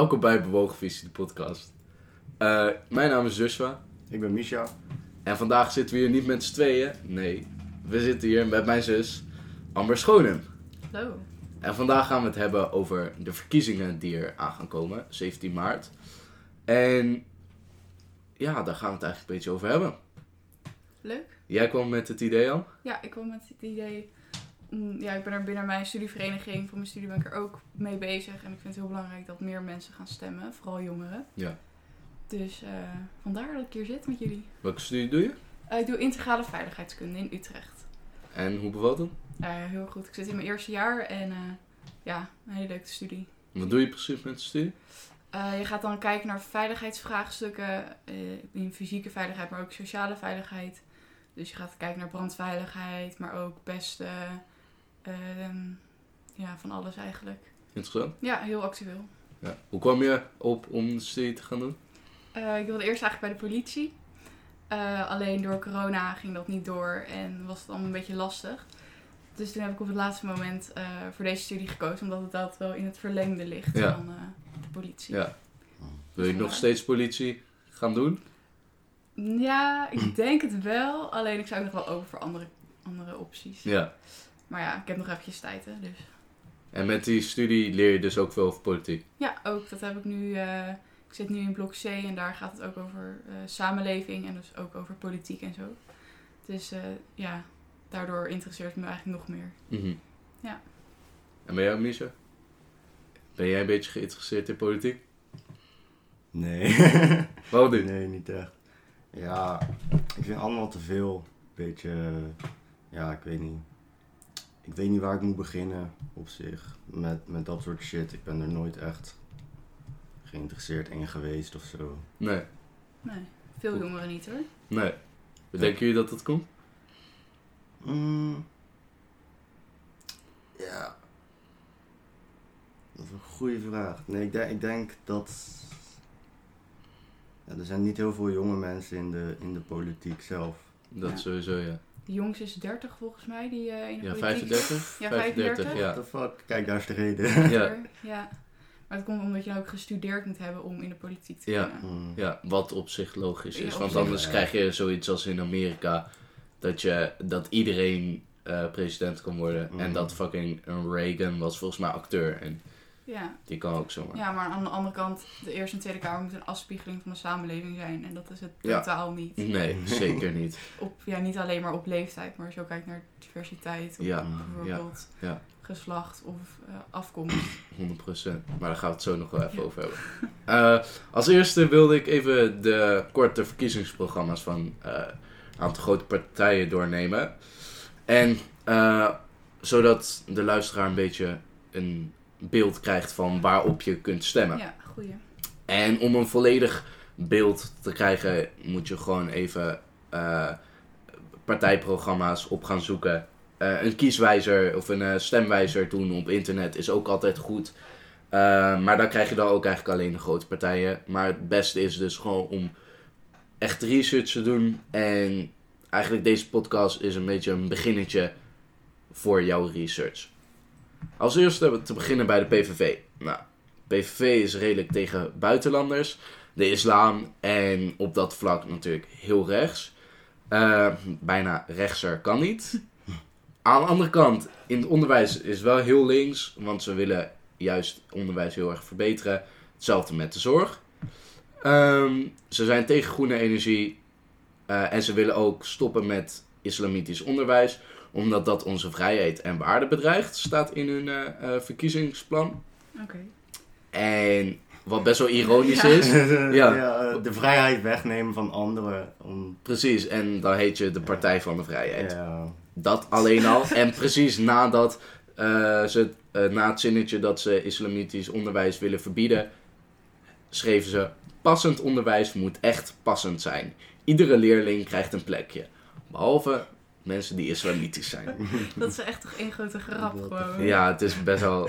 Welkom bij Bewogen Visie, de podcast. Eh, mijn naam is Joshua Ik ben Misha. en vandaag zitten we hier niet met z'n tweeën. Nee, we zitten hier met mijn zus Amber Schonen. Hallo. En vandaag gaan we het hebben over de verkiezingen die er aan gaan komen, 17 maart. En ja, daar gaan we het eigenlijk een beetje over hebben. Leuk. Jij kwam met het idee al? Ja, ik kwam met het idee. Mm, Ja, ik ben er binnen mijn studievereniging. Voor mijn studie ben ik er ook mee bezig. En ik vind het heel belangrijk dat meer mensen gaan stemmen. Vooral jongeren. Ja. Dus eh, vandaar dat ik hier zit met jullie. Welke studie doe je? Eh, ik doe integrale veiligheidskunde in Utrecht. En hoe bevalt het? Eh, heel goed. Ik zit in mijn eerste jaar. En ja, een hele leuke studie. Wat doe je precies met de studie? Je gaat dan kijken naar veiligheidsvraagstukken in fysieke veiligheid, maar ook sociale veiligheid. Dus je gaat kijken naar brandveiligheid, maar ook pesten. Ehm, ja, van alles eigenlijk. Interessant. Ja, heel actueel. Ja. Hoe kwam je op om de studie te gaan doen? Eh, ik wilde eerst eigenlijk bij de politie. Eh, alleen door corona ging dat niet door en was het allemaal een beetje lastig. Dus toen heb ik op het laatste moment eh, voor deze studie gekozen, omdat het dat wel in het verlengde ligt Ja. van eh, de politie. Ja. Wil je nog steeds politie gaan doen? Ja, ik denk het wel. Alleen ik zou nog wel open voor andere, andere opties. Ja. Maar ja, ik heb nog eventjes tijd, hè, dus. En met die studie leer je dus ook veel over politiek. Ja, ook. Dat heb ik nu... eh, ik zit nu in blok C en daar gaat het ook over eh, samenleving en dus ook over politiek en zo. Dus eh, ja, daardoor interesseert het me eigenlijk nog meer. Mhm. Ja. En bij jou, Misha? Ben jij een beetje geïnteresseerd in politiek? Nee. Wat niet? nee, niet echt. Ja, ik vind allemaal te veel. Beetje, ja, ik weet niet. Ik weet niet waar ik moet beginnen op zich. Met, met dat soort shit. Ik ben er nooit echt geïnteresseerd in geweest of zo. Nee. Nee, veel jongeren niet hoor. Nee. Denken jullie dat dat komt? Mm. Ja. Dat is een goede vraag. Nee, ik denk, ik denk dat. Ja, er zijn niet heel veel jonge mensen in de, in de politiek zelf. Dat Ja. sowieso, ja. De jongste is 30 volgens mij, die eh in de Ja, politiek... 35? Ja, 35. What ja. the fuck? Kijk, daar is de reden. Ja. ja. Maar het komt omdat je dan ook gestudeerd moet hebben om in de politiek te Ja. kunnen. Mm. Ja, wat op zich logisch is. Want zich, anders ja. krijg je zoiets als in Amerika. Dat, je, dat iedereen eh, president kan worden. En Mhm. dat fucking een Reagan was volgens mij acteur. En Ja. die kan ook zomaar. ja, maar aan de andere kant, de Eerste en Tweede Kamer moet een afspiegeling van de samenleving zijn. En dat is het Ja. totaal niet. Nee, zeker niet. Op, ja, niet alleen maar op leeftijd, maar als je ook kijkt naar diversiteit. Of Ja, bijvoorbeeld ja. geslacht of eh, afkomst. 100%. Maar daar gaan we het zo nog wel even over hebben. Eh, als eerste wilde ik even de korte verkiezingsprogramma's van eh, een aantal grote partijen doornemen. En eh, zodat de luisteraar een beetje een beeld krijgt van waarop je kunt stemmen. Ja, goeie. En om een volledig beeld te krijgen, moet je gewoon even eh, partijprogramma's op gaan zoeken. Eh, een kieswijzer of een eh, stemwijzer doen op internet is ook altijd goed. Maar dan krijg je dan ook eigenlijk alleen de grote partijen. Maar het beste is dus gewoon om echt research te doen. En eigenlijk deze podcast is een beetje een beginnetje voor jouw research. Als eerste te beginnen bij de PVV. Nou, PVV is redelijk tegen buitenlanders, de islam en op dat vlak natuurlijk heel rechts. Eh, bijna rechtser kan niet. Aan de andere kant, in het onderwijs is wel heel links, want ze willen juist onderwijs heel erg verbeteren. Hetzelfde met de zorg. Ehm, ze zijn tegen groene energie eh, en ze willen ook stoppen met islamitisch onderwijs, omdat dat onze vrijheid en waarden bedreigt, staat in hun eh, eh, verkiezingsplan. Oké. En wat best wel ironisch Ja. is. Ja. de vrijheid wegnemen van anderen. Om, Precies, en dan heet je de Partij van de Vrijheid. ja. Dat alleen al. En precies nadat eh, ze, na het zinnetje dat ze islamitisch onderwijs willen verbieden, schreven ze: Passend onderwijs moet echt passend zijn. Iedere leerling krijgt een plekje. Behalve mensen die islamitisch zijn. Dat is echt toch één grote grap gewoon. Ja, het is best wel.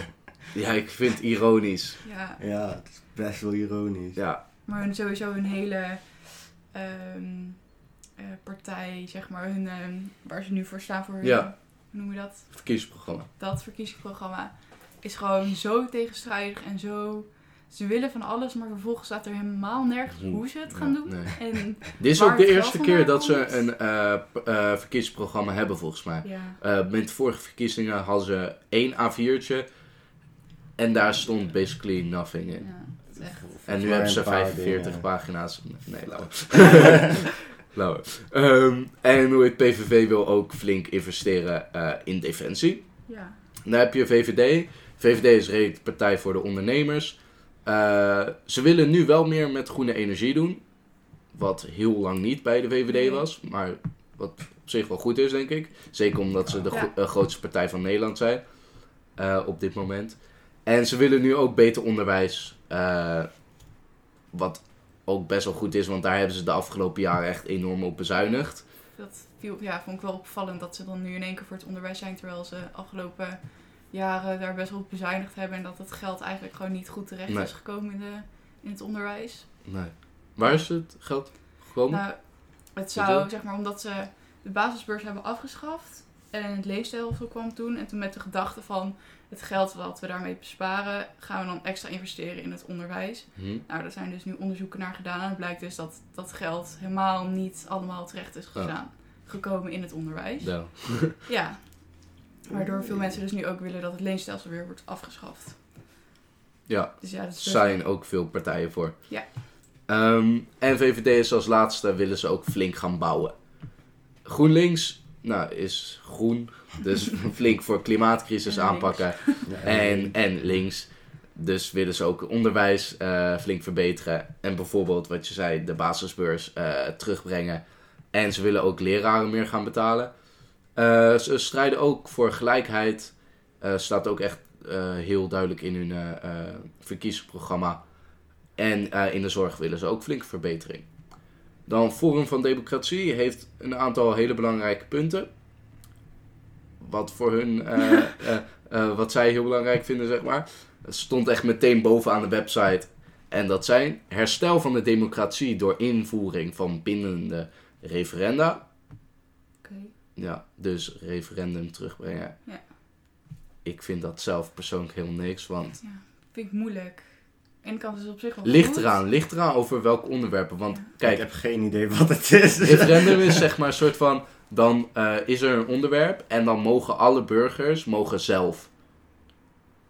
Ja, ik vind het ironisch. Ja, ja, het is best wel ironisch. Ja, maar hun sowieso een hele ehm, eh, partij, zeg maar, hun, ehm, waar ze nu voor staan voor hun, Ja. hoe noem je dat? verkiezingsprogramma. Dat verkiezingsprogramma is gewoon zo tegenstrijdig en zo ze willen van alles, maar vervolgens staat er helemaal nergens hoe ze het gaan Ja, doen. nee. En Dit is ook de eerste keer dat ze een eh, p- eh, verkiezingsprogramma hebben, volgens mij. ja, Eh, met de vorige verkiezingen hadden ze één A4'tje. En daar stond basically nothing in. ja, echt. En nu hebben ze een paar 45 dingen. pagina's. Nee, lauw. Lauw. Ehm, en hoe het PVV wil ook flink investeren eh, in defensie. Ja, Dan heb je VVD. VVD is de partij voor de ondernemers. Eh, ze willen nu wel meer met groene energie doen. Wat heel lang niet bij de VVD was. Maar wat op zich wel goed is, denk ik. Zeker omdat ze de Ja. eh, grootste partij van Nederland zijn. eh, op dit moment. En ze willen nu ook beter onderwijs. wat ook best wel goed is. Want daar hebben ze de afgelopen jaren echt enorm op bezuinigd. dat viel, ja, vond ik wel opvallend dat ze dan nu in één keer voor het onderwijs zijn. Terwijl ze afgelopen jaren daar best wel op bezuinigd hebben. En dat het geld eigenlijk gewoon niet goed terecht Nee. is gekomen in, de, in het onderwijs. Nee. Waar is het geld gekomen? Nou, het zou, zeg maar, omdat ze de basisbeurs hebben afgeschaft en het leefstijlheffel kwam toen. En toen met de gedachte van het geld wat we daarmee besparen, gaan we dan extra investeren in het onderwijs. Hm? Nou, daar zijn dus nu onderzoeken naar gedaan. En het blijkt dus dat dat geld helemaal niet allemaal terecht is Oh. gegaan, gekomen in het onderwijs. Ja. Ja. Waardoor veel mensen dus nu ook willen dat het leenstelsel weer wordt afgeschaft. ja. Dus ja, zijn ook veel partijen voor. Ja. Ehm, en VVD is als laatste, willen ze ook flink gaan bouwen. GroenLinks, nou, is groen, dus flink voor klimaatcrisis En aanpakken. En, en links, dus willen ze ook onderwijs eh, flink verbeteren. En bijvoorbeeld, wat je zei, de basisbeurs eh, terugbrengen. En ze willen ook leraren meer gaan betalen. Eh, ze strijden ook voor gelijkheid. Eh, staat ook echt eh, heel duidelijk in hun verkiezingsprogramma. En in de zorg willen ze ook flinke verbetering. Dan Forum van Democratie heeft een aantal hele belangrijke punten. Wat voor hun, wat zij heel belangrijk vinden, zeg maar. Het stond echt meteen bovenaan de website. En dat zijn herstel van de democratie door invoering van bindende referenda. Ja, dus referendum terugbrengen. Ja. Ik vind dat zelf persoonlijk heel niks, want Vind ik moeilijk. Ene kant is het op zich wel ligt goed. eraan, ligt eraan over welke onderwerpen. Want Ja. ik kijk, heb geen idee wat het is. referendum is zeg maar een soort van, dan eh, is er een onderwerp en dan mogen alle burgers mogen zelf.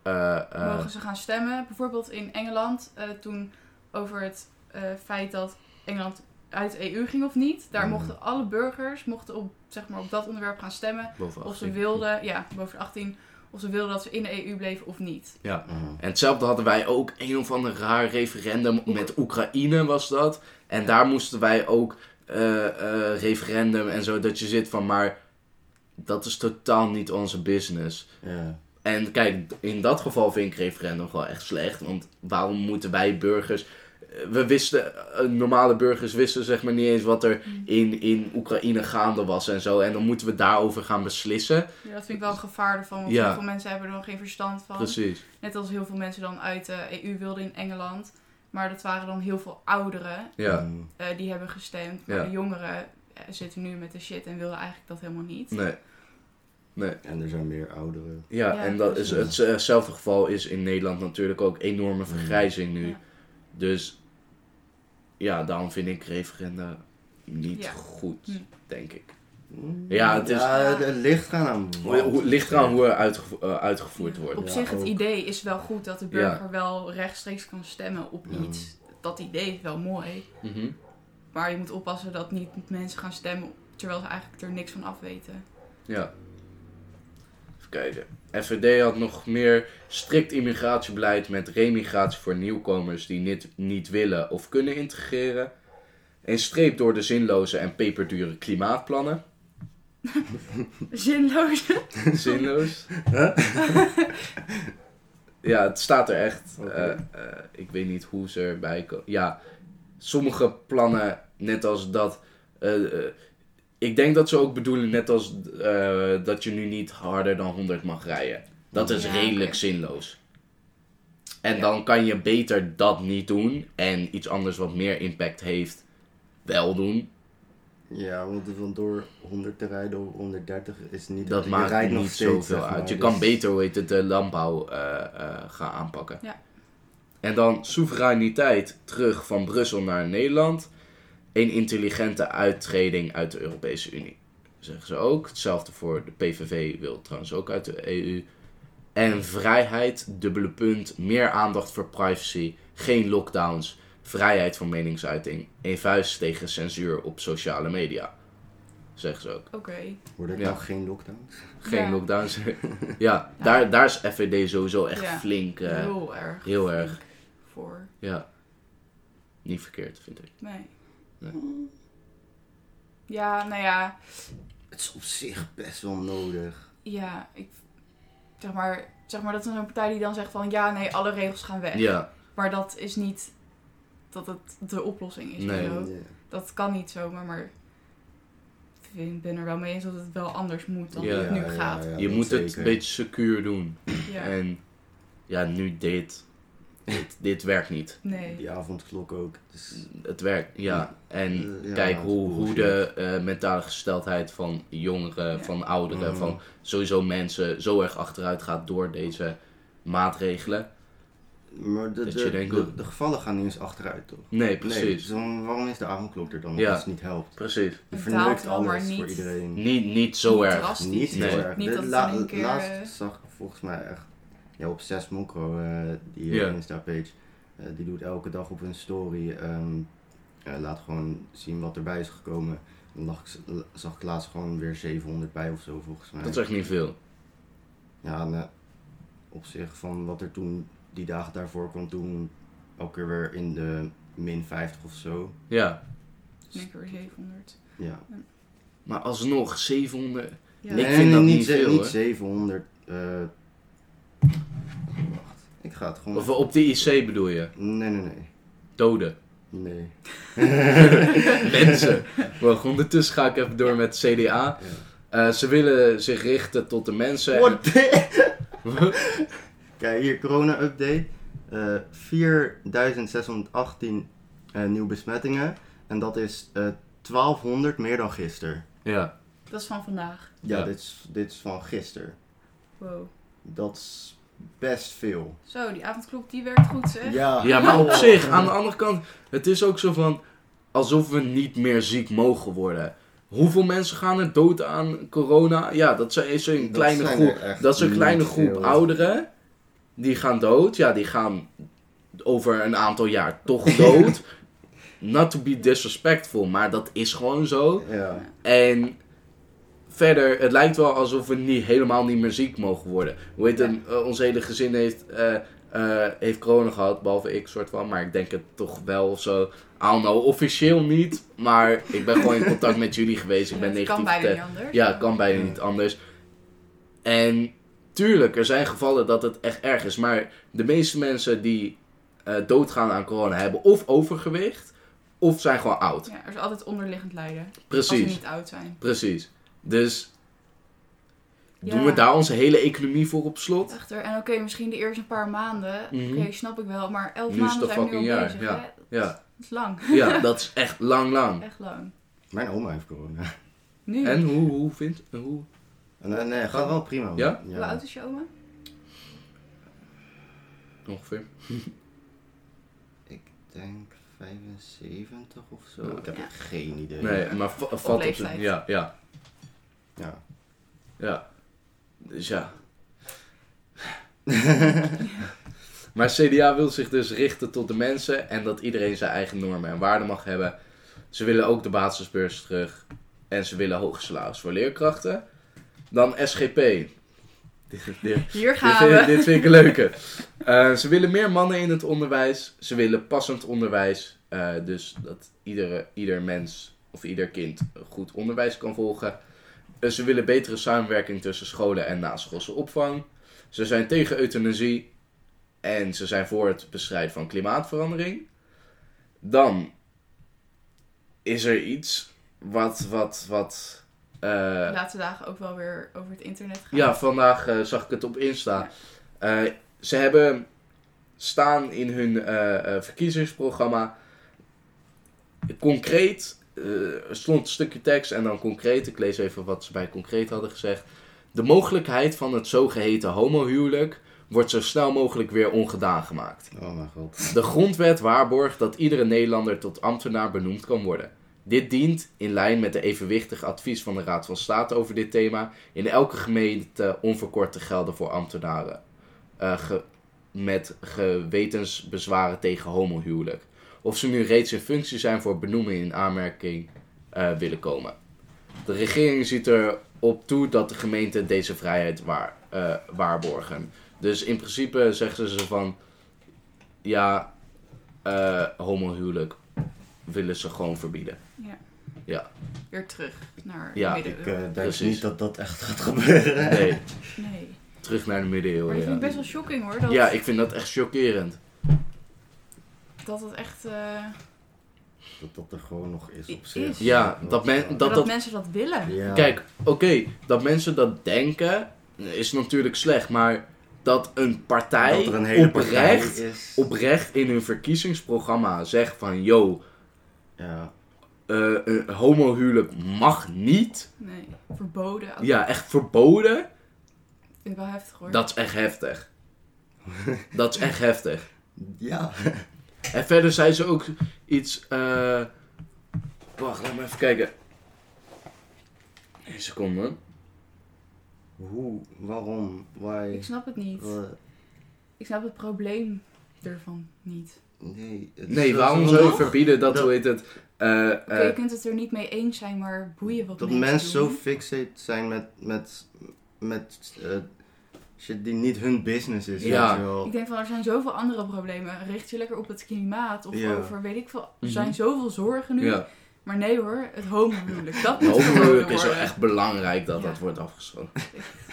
eh, eh, Mogen ze gaan stemmen? Bijvoorbeeld in Engeland, eh, toen over het eh, feit dat Engeland uit de EU ging of niet. Daar Mhm. mochten alle burgers mochten op, zeg maar, op dat onderwerp gaan stemmen. Of ze 18. wilden, ja, boven de 18, of ze wilden dat ze in de EU bleven of niet. Ja. Mhm. En hetzelfde hadden wij ook een of ander raar referendum met Oekraïne was dat. En daar moesten wij ook eh, eh, referendum en zo dat je zit van maar dat is totaal niet onze business. Ja. En kijk, in dat geval vind ik referendum gewoon echt slecht. Want waarom moeten wij burgers. We wisten, eh, normale burgers wisten zeg maar niet eens wat er in, in Oekraïne gaande was en zo. En dan moeten we daarover gaan beslissen. Ja, dat vind ik wel een gevaar ervan, want Ja. heel veel mensen hebben er nog geen verstand van. Precies. Net als heel veel mensen dan uit de EU wilden in Engeland. Maar dat waren dan heel veel ouderen Ja. Eh, die hebben gestemd. Maar Ja. de jongeren eh, zitten nu met de shit en wilden eigenlijk dat helemaal niet. Nee. Nee. En er zijn meer ouderen. Ja, Ja, en dat is hetzelfde geval is in Nederland natuurlijk ook enorme vergrijzing nu. Ja. Dus ja, daarom vind ik referenda niet Ja. goed, Hm. denk ik. Mm. Ja, het is- Ja, het ligt gaan aan Hoe, ligt eraan hoe er uitgevo- eh, uitgevoerd wordt. Op Ja, zich, het idee is wel goed dat de Ja. burger wel rechtstreeks kan stemmen op Ja. iets. Dat idee is wel mooi. Mhm. Maar je moet oppassen dat niet mensen gaan stemmen terwijl ze eigenlijk er niks van afweten. Ja. Even kijken. FVD had nog meer strikt immigratiebeleid met remigratie voor nieuwkomers die niet, niet willen of kunnen integreren. Een streep door de zinloze en peperdure klimaatplannen. Zinloos. Zinloos. ja, het staat er echt. Eh, eh, ik weet niet hoe ze erbij komen. Ja, sommige plannen, net als dat. eh, ik denk dat ze ook bedoelen, net als eh, dat je nu niet harder dan 100 mag rijden. Dat is Ja, redelijk zinloos. En Ja. dan kan je beter dat niet doen en iets anders wat meer impact heeft wel doen. Ja, want door 100 te rijden op 130 is niet... Dat je maakt rijdt nog niet steeds, zoveel zeg maar, uit. Je dus- kan beter, hoe heet het, de landbouw eh, eh, gaan aanpakken. En dan soevereiniteit terug van Brussel naar Nederland. Een intelligente uittreding uit de Europese Unie. Zeggen ze ook. Hetzelfde voor de PVV wil trouwens ook uit de EU. En vrijheid, dubbele punt, meer aandacht voor privacy, geen lockdowns, vrijheid van meningsuiting, een vuist tegen censuur op sociale media. Zeggen ze ook. Oké. Worden er Ja. nou geen lockdowns? Geen Ja. lockdowns. ja, daar, daar is FVD sowieso echt Ja. flink. eh, heel erg. heel erg. Voor. ja. Niet verkeerd, vind ik. Nee. Nee. Ja, nou ja. Het is op zich best wel nodig. Ja, ik... Zeg maar, zeg maar dat is een partij die dan zegt van... Ja, nee, alle regels gaan weg. Ja, Maar dat is niet... Dat het de oplossing is. Nee. Dat kan niet zomaar, maar... Ik ben er wel mee eens dat het wel anders moet dan Ja. het nu Ja, ja, gaat. ja, je moet het een beetje secuur doen. Ja. En ja, nu dit. Dit, dit werkt niet. Nee. Die avondklok ook. Dus, Het werkt, ja. En ja, kijk hoe, hoe de eh, mentale gesteldheid van jongeren, Ja. van ouderen, Mhm. van sowieso mensen zo erg achteruit gaat door deze maatregelen. Maar de, Dat de, je denkt, de, de gevallen gaan niet eens achteruit, toch? Nee, Nee, precies. dus dan- waarom is de avondklok er dan Ja. als het niet helpt? Precies. Je Het verneukt alles voor iedereen. Niet, niet zo Niet erg. drastisch. Niet Nee. heel erg. Niet De dat het la- keer, Laatst zag ik volgens mij echt ja, op 6 Mokro, eh, die eh, Insta-page. eh, die doet elke dag op een story. ehm, eh, laat gewoon zien wat erbij is gekomen. Dan lag zag ik laatst gewoon weer 700 bij of zo volgens mij. Dat is echt niet veel. Ja, en, eh, op zich van wat er toen die dagen daarvoor kwam, toen elke keer weer in de min 50 of zo. Ja. Denk weer 700. Ja. Maar alsnog, 700. Ja. Ik vind dat niet veel, Niet hoor. 700. eh, wacht, ik ga het gewoon. Of op de IC bedoel je? Nee, nee, nee. Doden. Nee. Mensen. Wacht, ondertussen ga ik even door met CDA. Eh, ze willen zich richten tot de mensen. What the- Kijk, hier corona-update. Eh 4618 eh, nieuwe besmettingen. En dat is eh 1200 meer dan gisteren. Ja. Dat is van vandaag. Ja, Ja. Dit, is, dit is van gisteren. Wow. Dat is best veel. Zo, die avondklok die werkt goed zeg. Ja, ja, maar op zich, aan de andere kant, het is ook zo van alsof we niet meer ziek mogen worden. Hoeveel mensen gaan er dood aan corona? Ja, dat zijn- is een kleine groep. Dat is een kleine groep veel. ouderen. Die gaan dood. Ja, die gaan over een aantal jaar toch dood. Not to be disrespectful, maar dat is gewoon zo. Ja. En verder, het lijkt wel alsof we niet, helemaal niet meer ziek mogen worden. Hoe heet het, eh, ons hele gezin heeft, eh, eh, heeft corona gehad, behalve ik soort van. Maar ik denk het toch wel of zo. I don't know, officieel niet. Maar ik ben gewoon in contact met jullie geweest. Ik ben het negatief kan bijna niet anders. Ja, kan bijna niet anders. En tuurlijk, er zijn gevallen dat het echt erg is. Maar de meeste mensen die eh, doodgaan aan corona hebben of overgewicht, of zijn gewoon oud. Ja, er is altijd onderliggend lijden. Als ze Precies, niet oud zijn. precies. Dus Ja. doen we daar onze hele economie voor op slot? Echter, en oké, misschien de eerste paar maanden. Mhm. Oké, snap ik wel. Maar elf Nu is het maanden een zijn we nu al jaar, bezig. ja. Hè? Ja, Dat is lang. ja dat is echt lang, lang. Echt lang. Mijn oma heeft corona. Nu? En hoe, hoe vindt... Hoe? Nee, nee, gaat wel prima. Ja? Hoe oud is je oma? Ongeveer. Ik denk 75 of zo. Ja. Ik heb Ja. geen idee. Nee, maar va- valt op zijn... Ja, ja, Ja. ja. Dus ja. Maar CDA wil zich dus richten tot de mensen en dat iedereen zijn eigen normen en waarden mag hebben. Ze willen ook de basisbeurs terug en ze willen hoge salaris voor leerkrachten. Dan SGP. Dit, dit, Hier dit, gaan vind, we. dit vind ik een leuke. Eh, ze willen meer mannen in het onderwijs. Ze willen passend onderwijs. eh, dus dat iedere, ieder mens of ieder kind goed onderwijs kan volgen. Eh, ze willen betere samenwerking tussen scholen en naschoolse opvang. Ze zijn tegen euthanasie. En ze zijn voor het bestrijden van klimaatverandering. Dan is er iets wat, wat, wat eh, De laatste dagen ook wel weer over het internet gaan. ja, vandaag eh, zag ik het op Insta. Eh, ze hebben staan in hun verkiezingsprogramma. Concreet, stond een stukje tekst en dan concreet. Ik lees even wat ze bij concreet hadden gezegd. De mogelijkheid van het zogeheten homohuwelijk wordt zo snel mogelijk weer ongedaan gemaakt. Oh mijn god. De grondwet waarborgt dat iedere Nederlander tot ambtenaar benoemd kan worden. Dit dient, in lijn met de evenwichtige advies van de Raad van State over dit thema, in elke gemeente onverkort te gelden voor ambtenaren. eh, ge- met gewetensbezwaren tegen homohuwelijk. Of ze nu reeds in functie zijn voor benoeming in aanmerking eh, willen komen. De regering ziet erop toe dat de gemeenten deze vrijheid waar, eh, waarborgen. Dus in principe zeggen ze van, ja, eh homohuwelijk willen ze gewoon verbieden. Weer terug naar Ja, de Ik denk Precies. niet dat dat echt gaat gebeuren. Nee, Nee. terug naar de Maar middeleeuwen. ik vind het Ja. best wel shocking hoor. Dat, ja, ik vind dat echt chockerend. Dat het echt... eh, Dat dat er gewoon nog is op Is. zich. Ja, dat men- dat- dat, dat- mensen dat willen. Ja. Kijk, oké, dat mensen dat denken is natuurlijk slecht, maar dat een partij dat een hele oprecht, partij is. oprecht in hun verkiezingsprogramma zegt van, yo, Ja. eh, een homohuwelijk mag niet. Nee, verboden. Ja, echt verboden. Vind ik wel heftig hoor. Dat is echt heftig. Dat is echt heftig. Ja. En verder zei ze ook iets. eh Wacht, laat me even kijken. Een seconde. Hoe? Waarom? Why? Ik snap het niet. Wat? Ik snap het probleem ervan niet. Nee. Nee, waarom zo- zou je verbieden dat, dat- hoe heet het? eh, Oké, eh, je kunt het er niet mee eens zijn, maar boeien wat Dat mensen mensen zo fixate zijn met, met, met eh, shit die niet hun business is. Ja. weet je wel. Ik denk van, er zijn zoveel andere problemen. Richt je lekker op het klimaat of Ja. over, weet ik veel. Er Mhm. zijn zoveel zorgen nu. ja, Maar nee hoor, het homohuwelijk, dat moet homohuwelijk is wel echt belangrijk dat Ja. dat wordt afgeschoten.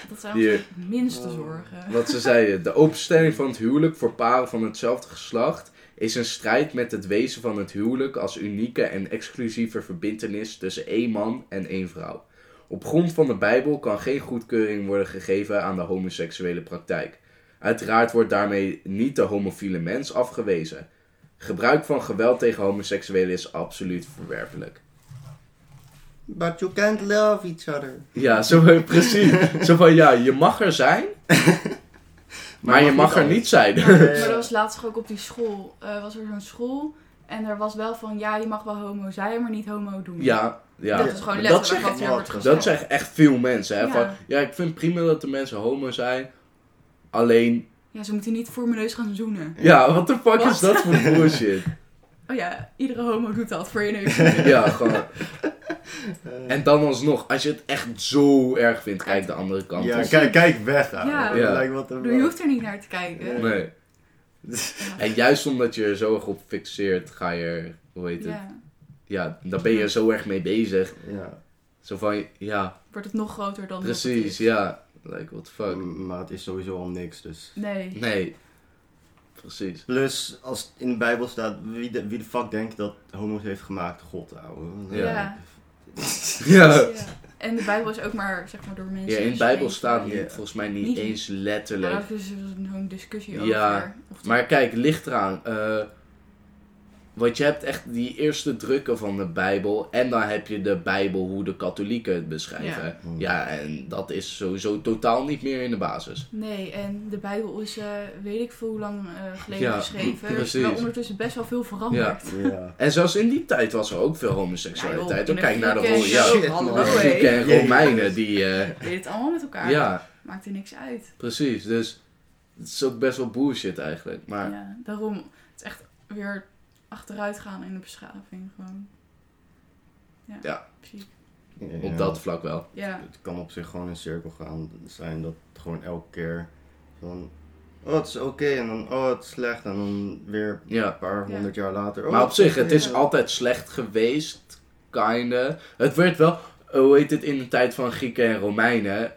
Dat zijn onze minste Oh. zorgen. Wat ze zeiden, de openstelling van het huwelijk voor paren van hetzelfde geslacht is een strijd met het wezen van het huwelijk als unieke en exclusieve verbintenis tussen één man en één vrouw. Op grond van de Bijbel kan geen goedkeuring worden gegeven aan de homoseksuele praktijk. Uiteraard wordt daarmee niet de homofiele mens afgewezen. Gebruik van geweld tegen homoseksuelen is absoluut verwerpelijk. But you can't love each other. Ja, zo precies. Zo van ja, je mag er zijn, maar je mag er niet zijn. Maar, maar dat was laatst ook op die school. eh, was er zo'n school. En er was wel van, ja, je mag wel homo zijn, maar niet homo doen. Ja, ja. Dat is gewoon dat wat zeggen, hier wordt gezegd. dat zeggen echt veel mensen. Hè? Ja. Van, ja, ik vind prima dat de mensen homo zijn. Alleen, Ja, ze moeten niet voor mijn neus gaan zoenen. ja, wat de fuck Wat? is dat voor bullshit? Oh ja, iedere homo doet dat voor je neus. ja, gewoon. En dan alsnog, als je het echt zo erg vindt, kijk de andere kant Ja, kijk, kijk weg. Ja. Wat Je hoeft er niet naar te kijken. Nee. En juist omdat je er zo erg op fixeert, ga je er, hoe heet het? Ja, Ja, daar ben je zo erg mee bezig. Ja. Zo van, ja, wordt het nog groter dan het precies, is. ja. Like, what the fuck. M- Maar het is sowieso al niks, dus... Nee. Nee. Precies. Plus, als het in de Bijbel staat, wie de, wie de fuck denkt dat homo's heeft gemaakt? God, ouwe. Ja. Ja. Ja. Ja. En de Bijbel is ook maar, zeg maar, door mensen Ja, in de Bijbel staat niet, Ja. volgens mij niet, Niet- eens letterlijk. Nou, dus er is zo'n discussie Ja, over. Of Maar kijk, ligt eraan. eh want je hebt echt die eerste drukken van de Bijbel. En dan heb je de Bijbel hoe de katholieken het beschrijven. Ja. Ja, en dat is sowieso totaal niet meer in de basis. Nee, en de Bijbel is, eh, weet ik veel hoe lang eh, geleden Ja, geschreven. Er is wel ondertussen best wel veel veranderd. Ja. En zelfs in die tijd was er ook veel homoseksualiteit. Ja, kijk naar de Grieken Ro- en ja, zo, Shit, hallo, man. hé. Grieken en. Romeinen. Die, eh, Deed het allemaal met elkaar. ja, Maakt er niks uit. precies. Dus het is ook best wel bullshit eigenlijk. Maar Ja, daarom, het is echt weer achteruit gaan in de beschaving gewoon. Ja. Ja. Op dat vlak wel. Ja. Het kan op zich gewoon in cirkel gaan zijn dat het gewoon elke keer van... Oh, het is oké en dan oh, het is slecht en dan weer Ja. een paar Ja. honderd jaar later. Oh, Maar op zich, het is ja. altijd slecht geweest, kinda. Het werd wel, hoe heet het, in de tijd van Grieken en Romeinen,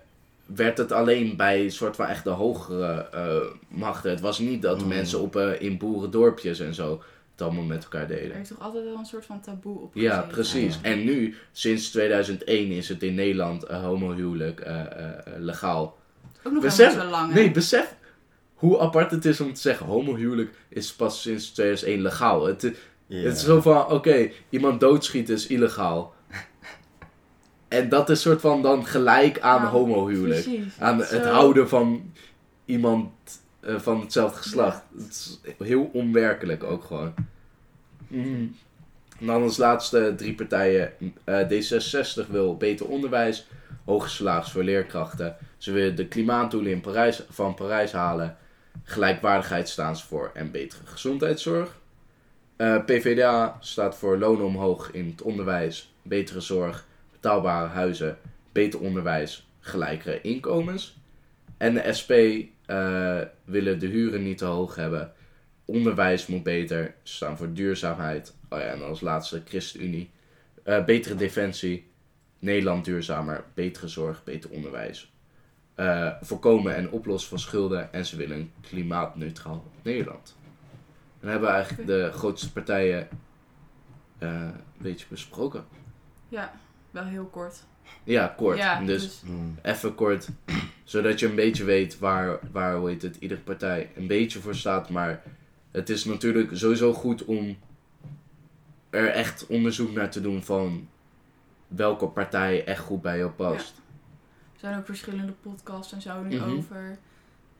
werd het alleen bij soort van echt de hogere eh, machten. Het was niet dat Mm. mensen op, eh, in boerendorpjes en zo het allemaal met elkaar Er deden. heeft toch altijd wel een soort van taboe op Ja, precies. Ja. En nu, sinds 2001, is het in Nederland eh, homohuwelijk eh, eh, legaal. Ook nog Besef- zo lang, hè? Nee, besef hoe apart het is om te zeggen, homohuwelijk is pas sinds 2001 legaal. Het. Het is zo van, oké, iemand doodschieten is illegaal. en dat is soort van dan gelijk aan Nou, homohuwelijk. Precies. Aan het Zo- houden van iemand eh, van hetzelfde geslacht. Het is heel onwerkelijk ook gewoon. En dan als laatste drie partijen. Eh, D66 wil beter onderwijs, hoge salaris voor leerkrachten. Ze willen de klimaatdoelen in Parijs, van Parijs halen. Gelijkwaardigheid staan ze voor en betere gezondheidszorg. Eh, PvdA staat voor lonen omhoog in het onderwijs, betere zorg, betaalbare huizen, beter onderwijs, gelijkere inkomens. En de SP eh, willen de huren niet te hoog hebben. Onderwijs moet beter, ze staan voor duurzaamheid. Oh ja, en als laatste ChristenUnie. Eh, betere defensie, Nederland duurzamer, betere zorg, beter onderwijs. Eh, voorkomen en oplossen van schulden en ze willen een klimaatneutraal Nederland. Dan hebben we eigenlijk de grootste partijen een beetje besproken. Ja, wel heel kort. Ja, kort. Ja, dus Mm. even kort, zodat je een beetje weet waar, waar hoe heet het, iedere partij een beetje voor staat. Maar het is natuurlijk sowieso goed om er echt onderzoek naar te doen van welke partij echt goed bij jou past. Er zijn ook verschillende podcasts en zo nu Mhm. over.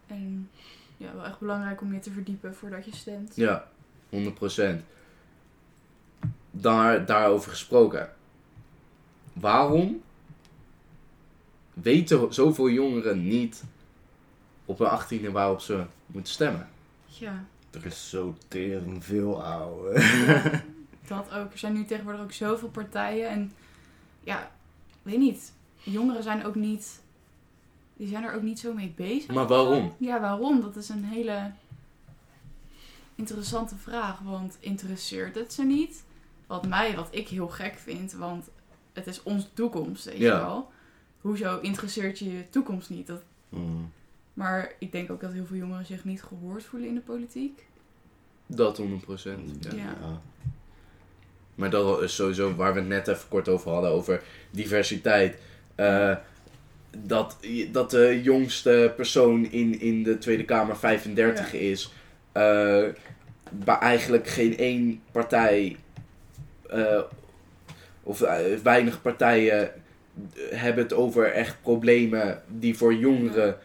En ja, wel echt belangrijk om je te verdiepen voordat je stemt. Ja, 100%. Daar, daarover gesproken. Waarom weten zoveel jongeren niet op hun 18e waarop ze moeten stemmen? Ja, Er is zo tering veel, ouwe. dat ook. Er zijn nu tegenwoordig ook zoveel partijen. En ja, weet niet. Jongeren zijn ook niet. Die zijn er ook niet zo mee bezig. Maar waarom? Ja, waarom? Dat is een hele interessante vraag. Want interesseert het ze niet? Wat mij, wat ik heel gek vind, want het is onze toekomst, weet je Ja. wel. Hoezo interesseert je je toekomst niet? Dat, Mm. maar ik denk ook dat heel veel jongeren zich niet gehoord voelen in de politiek. Dat 100%. Ja. Ja. Ja. Maar dat is sowieso waar we het net even kort over hadden, over diversiteit. Eh, dat, dat de jongste persoon in, in de Tweede Kamer 35 Ja. is. eh, waar eigenlijk geen één partij, eh, of weinig partijen, hebben het over echt problemen die voor jongeren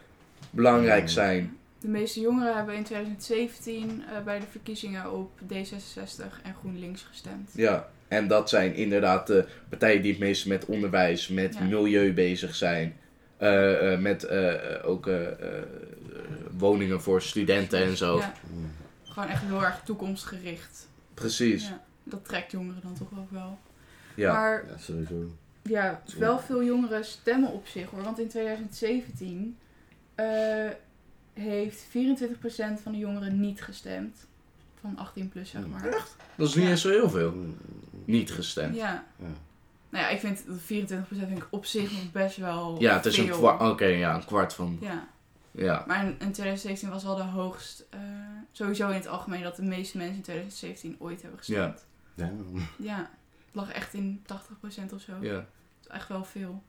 belangrijk zijn. De meeste jongeren hebben in 2017 eh, bij de verkiezingen op D66 en GroenLinks gestemd. Ja, en dat zijn inderdaad de partijen die het meest met onderwijs, met Ja. milieu bezig zijn. Eh, eh, met ook eh, eh, woningen voor studenten en zo. Ja, gewoon echt heel erg toekomstgericht. Precies. Ja, dat trekt jongeren dan toch ook wel. Ja. Maar Ja, sowieso. Ja, wel veel jongeren stemmen op zich hoor. Want in 2017 eh, heeft 24% van de jongeren niet gestemd. Van 18 plus zeg maar. Dat is niet Ja. eens zo heel veel. Mm. Niet gestemd. Ja. Ja. Nou ja, ik vind dat 24% vind ik op zich nog best wel Ja, het is een kwart. Oké, ja, een kwart van. Ja, Ja. maar in, in 2017 was wel de hoogst, eh, sowieso in het algemeen, dat de meeste mensen in 2017 ooit hebben gestemd. Damn. Ja, het lag echt in 80% of zo. ja. Echt wel veel.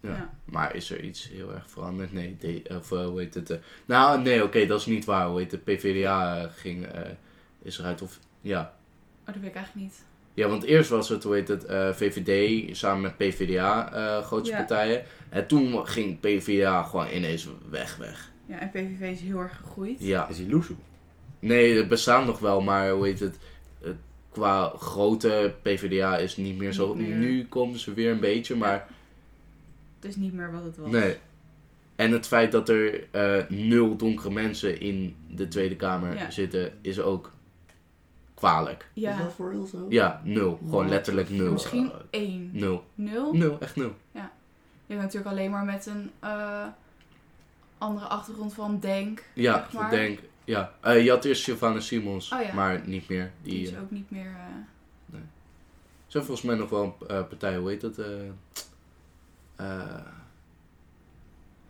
Ja. Ja. Maar is er iets heel erg veranderd? Nee, de, of eh, hoe heet het? eh, nou, nee, oké, dat is niet waar. Hoe heet het? PvdA ging, eh, is eruit of... Ja. Oh, dat weet ik eigenlijk niet. Ja, want eerst was het, hoe heet het, eh, VVD samen met PvdA, eh grootste Ja. partijen. En toen ging PvdA gewoon ineens weg, weg. Ja, en PVV is heel erg gegroeid. Ja. Is hij loesoe? Nee, het bestaan nog wel, maar hoe heet het, qua grote PvdA is niet meer zo... Niet meer. Nu komen ze weer een beetje, maar Het is niet meer wat het was. nee. En het feit dat er eh, nul donkere mensen in de Tweede Kamer Ja. zitten, is ook kwalijk. Is Ja, dat voor heel zo? Ja, nul. Gewoon Ja. letterlijk nul. misschien één. Nul. Nul? Nul, echt nul. Je hebt natuurlijk alleen maar met een eh, andere achtergrond van Denk. Ja, zeg maar. denk. Ja. Eh, je had eerst Sylvana Simons, Oh ja. maar niet meer. Die Die, is eh, ook niet meer... eh, zijn volgens mij nog wel een eh, partij, hoe heet dat? eh, eh,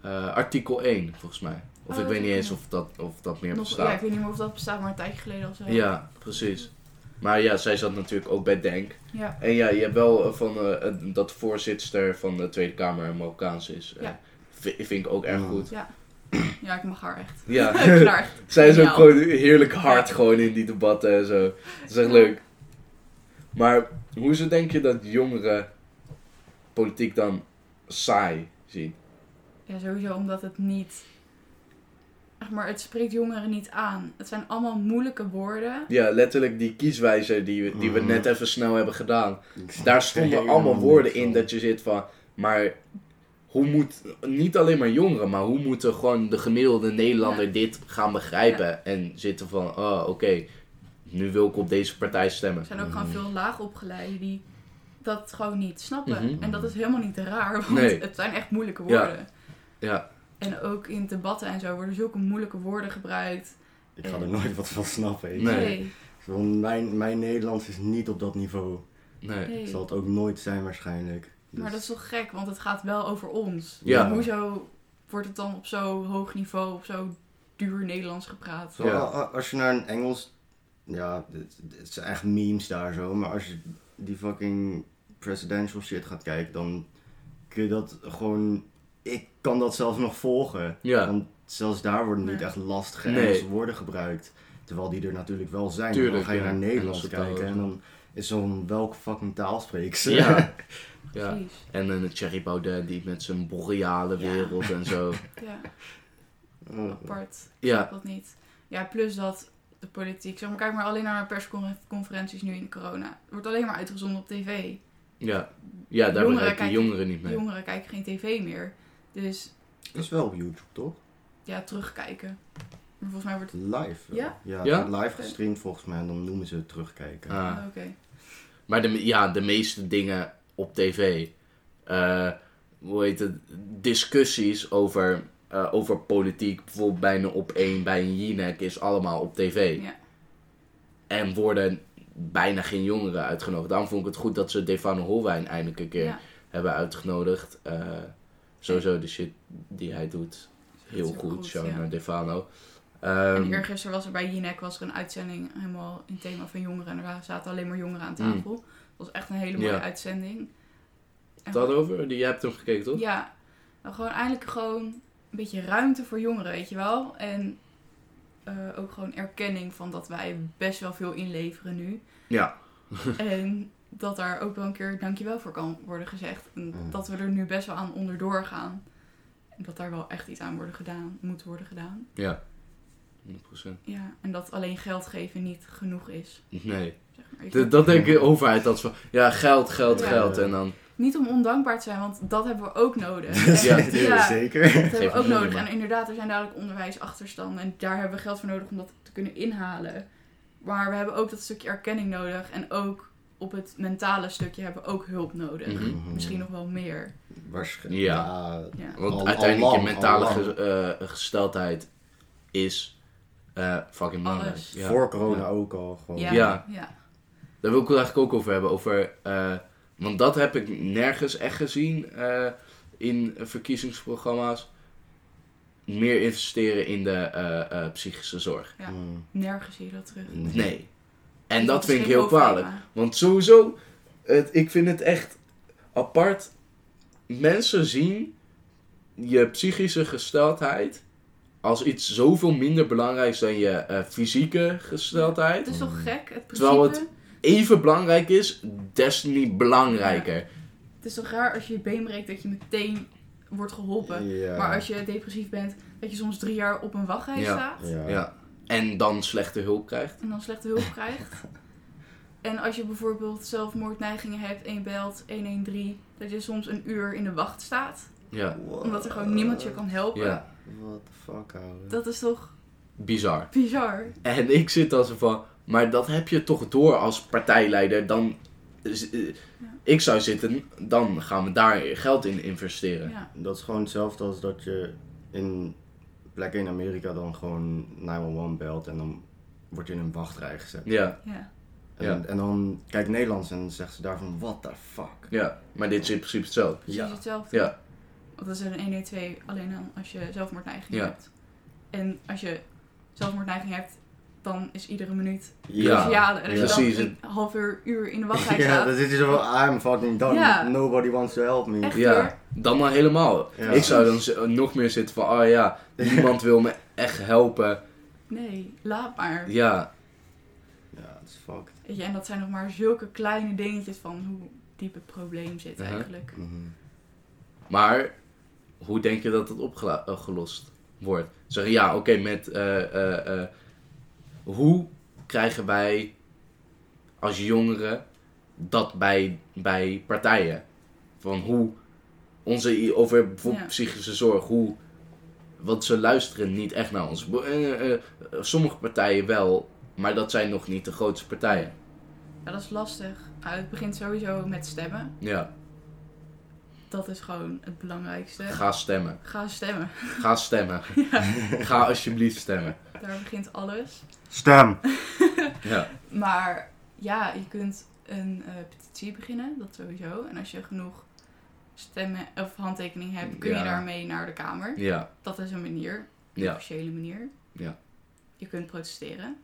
eh, artikel 1, volgens mij. Of Oh, ik weet niet eens of dat, of dat meer nog, ja, bestaat. ik weet niet meer of dat bestaat, maar een tijdje geleden of zo. Ja, precies. Maar ja, zij zat natuurlijk ook bij Denk. Ja, En ja, je hebt wel van eh, eh, dat de voorzitter van de Tweede Kamer een Marokkaans is. Eh, Ja. vi- vind ik ook erg Ja. goed. ja ik mag haar echt. Ja. Klaar. Zij is ook gewoon heerlijk hard Ja. gewoon in die debatten en zo. Dat is echt Ja. leuk. Maar hoezo denk je dat jongeren politiek dan saai zien? Ja, sowieso omdat het niet... Maar, het spreekt jongeren niet aan. Het zijn allemaal moeilijke woorden. Ja, letterlijk die kieswijzer die, we- die we Mhm. net even snel hebben gedaan. Daar stonden allemaal woorden in dat je zit van, maar hoe moet, niet alleen maar jongeren, maar hoe moeten gewoon de gemiddelde Nederlander Ja. dit gaan begrijpen en zitten van, oh oké, nu wil ik op deze partij stemmen. Er zijn ook gewoon Mhm. veel laagopgeleiden die dat gewoon niet snappen. Mhm. En dat is helemaal niet raar, want Nee. het zijn echt moeilijke Ja. woorden. Ja, En ook in debatten en zo worden zulke moeilijke woorden gebruikt. Ik ga er nooit wat van snappen. weet je. Nee. Gewoon mijn, mijn Nederlands is niet op dat niveau. nee. Nee. Zal het ook nooit zijn waarschijnlijk. Dus- Maar dat is toch gek, want het gaat wel over ons. Ja. Hoezo wordt het dan op zo hoog niveau, op zo duur Nederlands gepraat? Ja. Als je naar een Engels... Ja, het, zijn echt memes daar zo. Maar als je die fucking presidential shit gaat kijken, dan kun je dat gewoon... Ik kan dat zelfs nog volgen. Ja, Want zelfs daar worden niet Nee. echt lastige Nee. Engelse woorden gebruikt. Terwijl die er natuurlijk wel zijn. Tuurlijk, dan ga je ja. naar Nederlands kijken en dan is zo'n welke fucking taal spreekt ze. Ja. ja. Precies. En een Thierry Baudet die met zijn boreale Ja. wereld en zo. Ja, Oh, apart. Ja, dat niet. Ja, plus dat de politiek, zeg maar, kijk maar alleen naar persconferenties nu in corona. Het wordt alleen maar uitgezonden op tv. ja. ja daar kijken- jongeren niet mee. Jongeren kijken geen tv meer. Dus is wel op YouTube, toch? ja, terugkijken. Maar volgens mij wordt het... Live. Ja? Ja, live gestreamd volgens mij en dan noemen ze het terugkijken. Ah. Ah, Oké. Maar de, ja, de meeste dingen op tv, eh, hoe heet het, discussies over, eh, over politiek, bijvoorbeeld bij een op één, bij een Jinek, is allemaal op tv. Ja. En worden bijna geen jongeren uitgenodigd. Daarom vond ik het goed dat ze Defano Holwijn eindelijk een keer Ja. hebben uitgenodigd. Eh, sowieso de shit die hij doet, heel goed. goed, Shout ja. naar Defano. En Ehm, eergisteren was er bij Jinek was er een uitzending helemaal in thema van jongeren. En daar zaten alleen maar jongeren aan tafel. Dat was echt een hele mooie. Ja. uitzending. En dat over? Die, jij hebt hem gekeken, toch? Ja, nou, gewoon eindelijk gewoon een beetje ruimte voor jongeren, weet je wel. En eh, ook gewoon erkenning van dat wij best wel veel inleveren nu. Ja. en dat daar ook wel een keer dankjewel voor kan worden gezegd. En Mm. dat we er nu best wel aan onderdoor gaan. En dat daar wel echt iets aan worden gedaan, moet worden gedaan. Ja. 100%. Ja, en dat alleen geld geven niet genoeg is. Nee. Zeg maar. Ik- Dat, dat denkt de overheid dat van, ja, geld, geld, Ja. geld. En dan, Niet om ondankbaar te zijn, want dat hebben we ook nodig. En- Ja, zeker. Dat hebben we ook nodig. En inderdaad, er zijn dadelijk onderwijsachterstanden. En daar hebben we geld voor nodig om dat te kunnen inhalen. Maar we hebben ook dat stukje erkenning nodig. En ook op het mentale stukje hebben we ook hulp nodig. Mhm. Misschien nog wel meer. Waarschijnlijk. Ja. Want Al- uiteindelijk al je mentale ge- eh, gesteldheid is eh, fucking belangrijk. Alles. Ja. Voor corona Ja. ook al. Gewoon. Ja. Ja. ja. Daar wil ik het eigenlijk ook over hebben. Over, eh, want dat heb ik nergens echt gezien eh, in verkiezingsprogramma's. Meer investeren in de eh, eh, psychische zorg. Ja. Mm. Nergens zie je dat terug. Nee. En dat is vind ik heel kwalijk. Want sowieso, het, ik vind het echt apart. Mensen zien je psychische gesteldheid als iets zoveel minder belangrijks dan je eh, fysieke gesteldheid. Het is toch gek, het principe? Terwijl het- Even belangrijk is, des te niet belangrijker. Het is toch raar als je je been breekt dat je meteen wordt geholpen. Ja. Maar als je depressief bent, dat je soms drie jaar op een wachtrij Ja. staat. Ja. Ja. En dan slechte hulp krijgt. en dan slechte hulp krijgt. En als je bijvoorbeeld zelfmoordneigingen hebt en je belt 113, dat je soms een uur in de wacht staat. Ja, Omdat er gewoon niemand je kan helpen. What the fuck, ouwe. Dat is toch bizar. bizar? En ik zit als van, maar dat heb je toch door als partijleider. Dan, eh, ik zou zitten, dan gaan we daar geld in investeren. Ja. Dat is gewoon hetzelfde als dat je in plekken in Amerika dan gewoon 911 belt en dan word je in een wachtrij gezet. Ja, Ja. En, Ja. en dan kijkt Nederlands en zegt ze daarvan, what the fuck. ja. Maar dit is in principe hetzelfde. Precies Ja. hetzelfde. Ja, Want dat is een 112 alleen dan als je zelfmoordneiging Ja. hebt. En als je zelfmoordneiging hebt, dan is iedere minuut Ja. cruciale. En als je Precies. dan een half uur, uur in de wachtrij Ja, staat, dan zit je zo van, I'm fucking done. Ja. Nobody wants to help me. Echt? ja. dan maar helemaal. Ja. Ik zou dan nog meer zitten van, oh ja, niemand wil me echt helpen. nee, laat maar. Ja, Ja, het is fucked. Weet je, en dat zijn nog maar zulke kleine dingetjes van hoe diep het probleem zit eigenlijk. Mhm. maar hoe denk je dat het opgelost wordt. Zeggen ja, oké, met eh, eh, eh, hoe krijgen wij als jongeren dat bij, bij partijen? Van hoe onze, over bijvoorbeeld Ja. psychische zorg, hoe, want ze luisteren niet echt naar ons. Eh, eh, eh, sommige partijen wel, maar dat zijn nog niet de grootste partijen. Ja, dat is lastig. Het begint sowieso met stemmen. Ja, Dat is gewoon het belangrijkste. ga stemmen. Ga stemmen. Ga stemmen. Ga alsjeblieft stemmen. Daar begint alles. Stem! Ja, Maar ja, je kunt een eh, petitie beginnen, dat sowieso. En als je genoeg stemmen of handtekeningen hebt, kun Ja. je daarmee naar de Kamer. ja, Dat is een manier, een ja. officiële manier. Ja. Je kunt protesteren.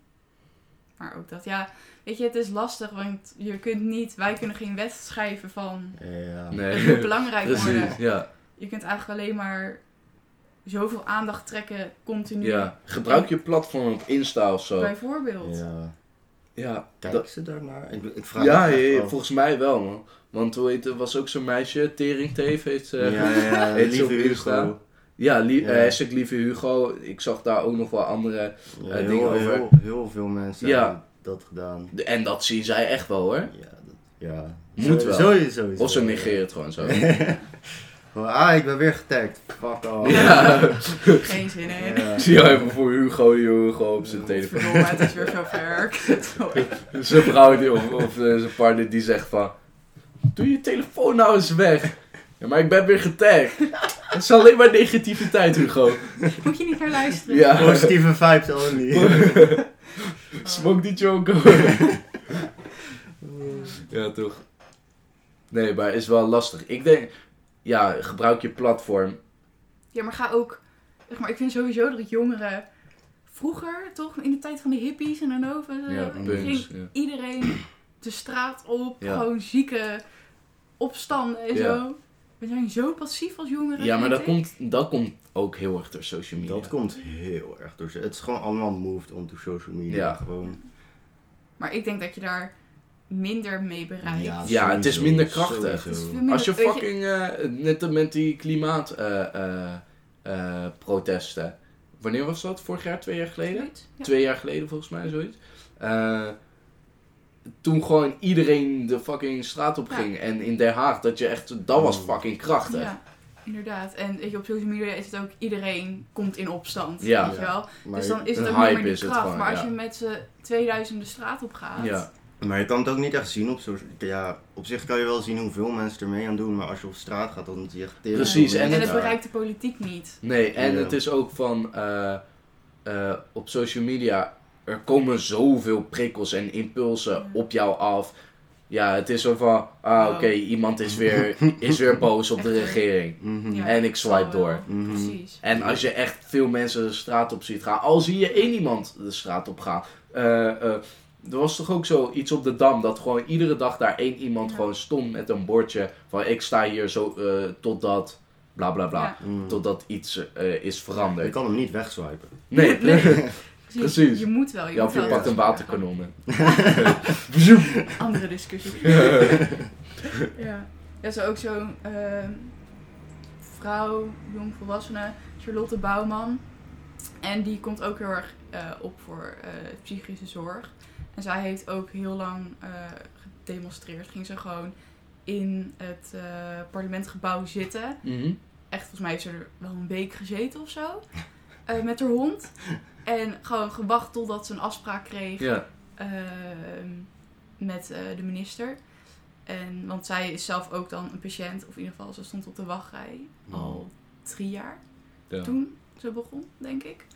Maar ook dat, ja, weet je, het is lastig, want je kunt niet, wij kunnen geen wet schrijven van Ja. het Nee, moet belangrijk worden. precies. Ja, Je kunt eigenlijk alleen maar zoveel aandacht trekken, continu. ja. Gebruik je platform op Insta of zo. Bijvoorbeeld. Ja. Ja, Kijken ze daar naar? Ik, ik vraag ja, ja, volgens mij wel, man. Want hoe heet, er was ook zo'n meisje, Tering Teef, heet ze. ja, ja, ja, heet ze op lieve Insta. Hugo. Ja, li Ja. eh, hashtag lieve Hugo. Ik zag daar ook nog wel andere. Ja, Eh, heel, dingen over- heel, heel veel mensen Ja. hebben dat gedaan. En dat zien zij echt wel hoor. Ja, dat, ja. Moet Zo- wel. Sowieso. sowieso. Of ze negeren het gewoon zo. Ah, ik ben weer getagd. Fuck off. Ja. Geen zin in. Ja. Zie je even voor Hugo, die Hugo op zijn telefoon. Verdomme, het is weer zover. Sorry. Zijn vrouw die, of, of eh, zijn partner die zegt van... Doe je telefoon nou eens weg. Ja, maar ik ben weer getagd. Het is alleen maar negativiteit, Hugo. Moet je niet naar luisteren. Ja. Positieve vibes only. Smoke die choco. ja, toch. Nee, maar is wel lastig. Ik denk... Ja, gebruik je platform. Ja, maar ga ook... Zeg maar, ik vind sowieso dat jongeren... Vroeger, toch, in de tijd van de hippies en daarover... en zo, Ja, ging punks. Ja. iedereen de straat op. Ja. Gewoon zieke opstanden en Ja. zo. We zijn zo passief als jongeren. Ja, maar dat ik. komt, dat komt ook heel erg door social media. Dat komt heel erg door. Het is gewoon allemaal moved onto social media. Ja. Gewoon. Maar ik denk dat je daar minder mee bereikt. Ja, Ja, het is minder krachtig. Is minder- Als je fucking, eh, net met die klimaatprotesten. protesten. Wanneer was dat? Vorig jaar, twee jaar geleden? Zoiets? Ja. Twee jaar geleden volgens mij, zoiets. Toen gewoon iedereen de fucking straat op Ja. ging. En in Den Haag, dat je echt, dat was Mm. fucking krachtig. Ja, inderdaad. En weet je, op social media is het ook iedereen komt in opstand. Ja. Weet je wel? Maar, Dus dan is het een ook niet hype meer het kracht. gewoon, maar als ja. je met z'n 2000 de straat op gaat. Ja. maar je kan het ook niet echt zien op social Ja, op zich kan je wel zien hoeveel mensen er mee aan doen. Maar als je op straat gaat, dan zie je echt Precies, en het bereikt de politiek niet. Nee, en Ja. het is ook van eh, eh, op social media, er komen zoveel prikkels en impulsen Ja. op jou af. Ja, het is zo van, ah oké, iemand is weer, is weer boos op de regering. Mhm. Ja, En ik swipe door. Mhm. Precies. En als je echt veel mensen de straat op ziet gaan, al zie je één iemand de straat op gaan. eh, eh, er was toch ook zo iets op de dam dat gewoon iedere dag daar één iemand Ja. gewoon stond met een bordje van ik sta hier zo eh, totdat bla bla bla. Ja, Mhm. Totdat iets eh, is Je veranderd. kan hem niet wegswipen. Nee, Nee. precies. precies. Je moet wel. Je Ja, moet je pakt een waterkanon. Andere discussie. ja. Ja, zo ook zo'n ehm, vrouw, jongvolwassene, Charlotte Bouwman. En die komt ook heel erg eh, op voor eh, psychische zorg. En zij heeft ook heel lang eh, gedemonstreerd. Ging ze gewoon in het eh, parlementgebouw zitten. Mhm. Echt, volgens mij heeft ze er wel een week gezeten of zo. eh, met haar hond. En gewoon gewacht totdat ze een afspraak kreeg Ja, ehm, met eh, de minister. En, want zij is zelf ook dan een patiënt, of in ieder geval, ze stond op de wachtrij al drie jaar ja. toen ze begon, denk ik.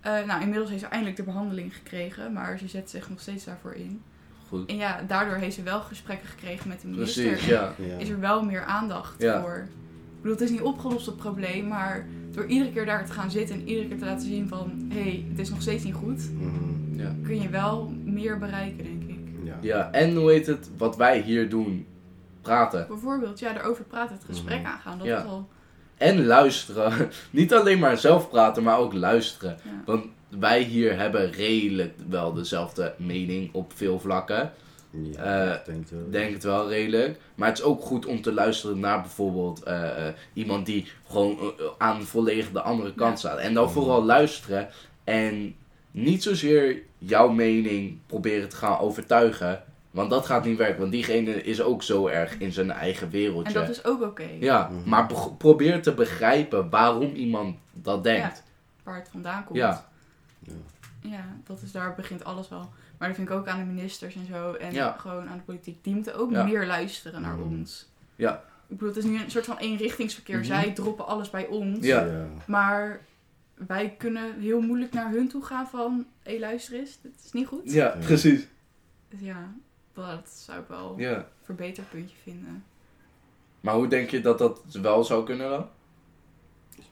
Eh, nou, inmiddels heeft ze eindelijk de behandeling gekregen, maar ze zet zich nog steeds daarvoor in. goed. En ja, daardoor heeft ze wel gesprekken gekregen met de minister. Precies, ja. Ja. Is er wel meer aandacht Ja. voor. Ik bedoel, het is niet opgelost het probleem, maar door iedere keer daar te gaan zitten en iedere keer te laten zien van hé, hey, het is nog steeds niet goed, Mhm. Ja. kun je wel meer bereiken, denk ik. Ja. ja, en hoe heet het, wat wij hier doen, praten. Bijvoorbeeld, ja, daarover praten, het gesprek Mhm. aangaan. Dat Ja. is al. En luisteren. Niet alleen maar zelf praten, maar ook luisteren. Ja. Want wij hier hebben redelijk wel dezelfde mening op veel vlakken. Ja, Eh, ik denk het wel. denk het wel redelijk. Maar het is ook goed om te luisteren naar bijvoorbeeld eh, eh, iemand die gewoon aan volledig de andere kant Ja. staat. En dan vooral luisteren en niet zozeer jouw mening proberen te gaan overtuigen. Want dat gaat niet werken, want diegene is ook zo erg in zijn eigen En wereldje. dat is ook oké. Ja, Mhm. maar probeer te begrijpen waarom iemand dat denkt. Waar het vandaan komt. Ja. Ja. Ja, dat is, daar begint alles wel. Maar dat vind ik ook aan de ministers en zo. En Ja. gewoon aan de politiek. Die moeten ook Ja. meer luisteren naar Mhm. ons. Ja. Ik bedoel, het is nu een soort van eenrichtingsverkeer. Mhm. Zij droppen alles bij ons. Ja. Maar wij kunnen heel moeilijk naar hun toe gaan van... Hé, luister eens, dit is niet goed. Ja, precies. Dus ja, dat zou ik wel een verbeterpuntje vinden. Maar hoe denk je dat dat wel zou kunnen dan?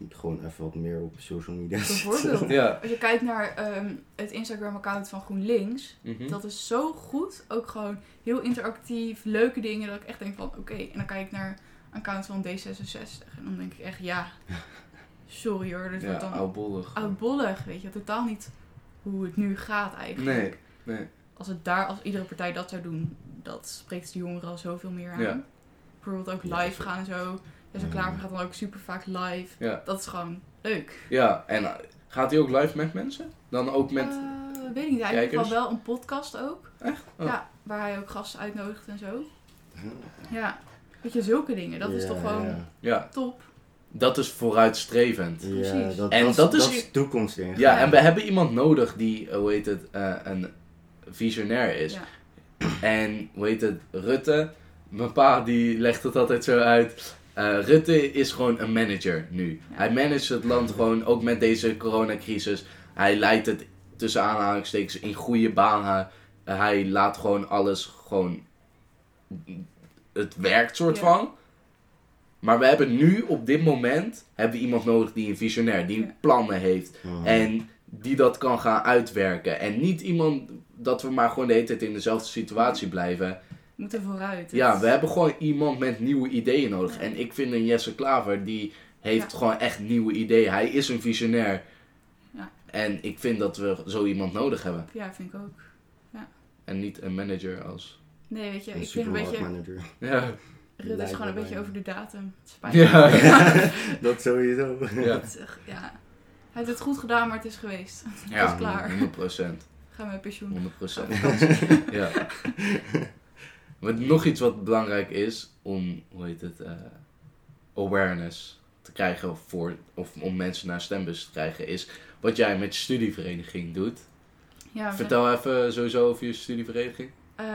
Gewoon even wat meer op social media. Bijvoorbeeld. Ja. Als je kijkt naar ehm, het Instagram-account van GroenLinks... Mhm. Dat is zo goed. Ook gewoon heel interactief, leuke dingen. Dat ik echt denk van, oké. En dan kijk ik naar een account van D66. En dan denk ik echt, ja, sorry hoor. Dit ja, wordt dan oudbollig. oudbollig, weet je. Totaal niet hoe het nu gaat eigenlijk. Nee, nee. Als, het daar, als iedere partij dat zou doen, dat spreekt de jongeren al zoveel meer aan. Ja. Bijvoorbeeld ook live gaan en zo. Zo Mm. klaar gaat dan ook super vaak live. Ja. Dat is gewoon leuk. Ja, en eh, gaat hij ook live met mensen? Dan ook met... Eh, weet ik niet. Hij heeft wel wel een podcast ook. Echt? Oh. Ja, waar hij ook gasten uitnodigt en zo. Ja, weet je, zulke dingen. Dat is toch gewoon Ja, top. dat is vooruitstrevend. ja Precies. dat, En dat, dat is, dat is toekomst in. Ja, Ja. en we hebben iemand nodig die, eh, hoe heet het, eh, een visionair is. Ja. En, hoe heet het, Rutte, mijn pa die legt het altijd zo uit. Eh, Rutte is gewoon een manager nu. Ja. Hij managt het land gewoon, ook met deze coronacrisis. Hij leidt het tussen aanhalingstekens in goede banen. Eh, hij laat gewoon alles gewoon... Het werkt soort Ja. van. Maar we hebben nu op dit moment hebben we iemand nodig die een visionair, die Ja. plannen heeft. Mhm. En die dat kan gaan uitwerken. En niet iemand dat we maar gewoon de hele tijd in dezelfde situatie blijven. We moeten vooruit. Ja, Het- we hebben gewoon iemand met nieuwe ideeën nodig. Ja. En ik vind een Jesse Klaver, die heeft Ja. gewoon echt nieuwe ideeën. Hij is een visionair. Ja. En ik vind dat we zo iemand nodig hebben. Ja, vind ik ook. En niet een manager als... Nee, weet je, Een ik vind een beetje... supermarktmanager. Ja, Rutte is gewoon een beetje over de datum. Spijt. ja. dat sowieso. ja. Het ja. Hij heeft het goed gedaan, maar het is geweest. ja is klaar. 100 procent. Gaan we met pensioen. 100 procent. ja. Maar nog iets wat belangrijk is om, hoe heet het, eh, awareness te krijgen voor, of om mensen naar stembus te krijgen, is wat jij met je studievereniging doet. Ja, Vertel even sowieso over je studievereniging. Eh,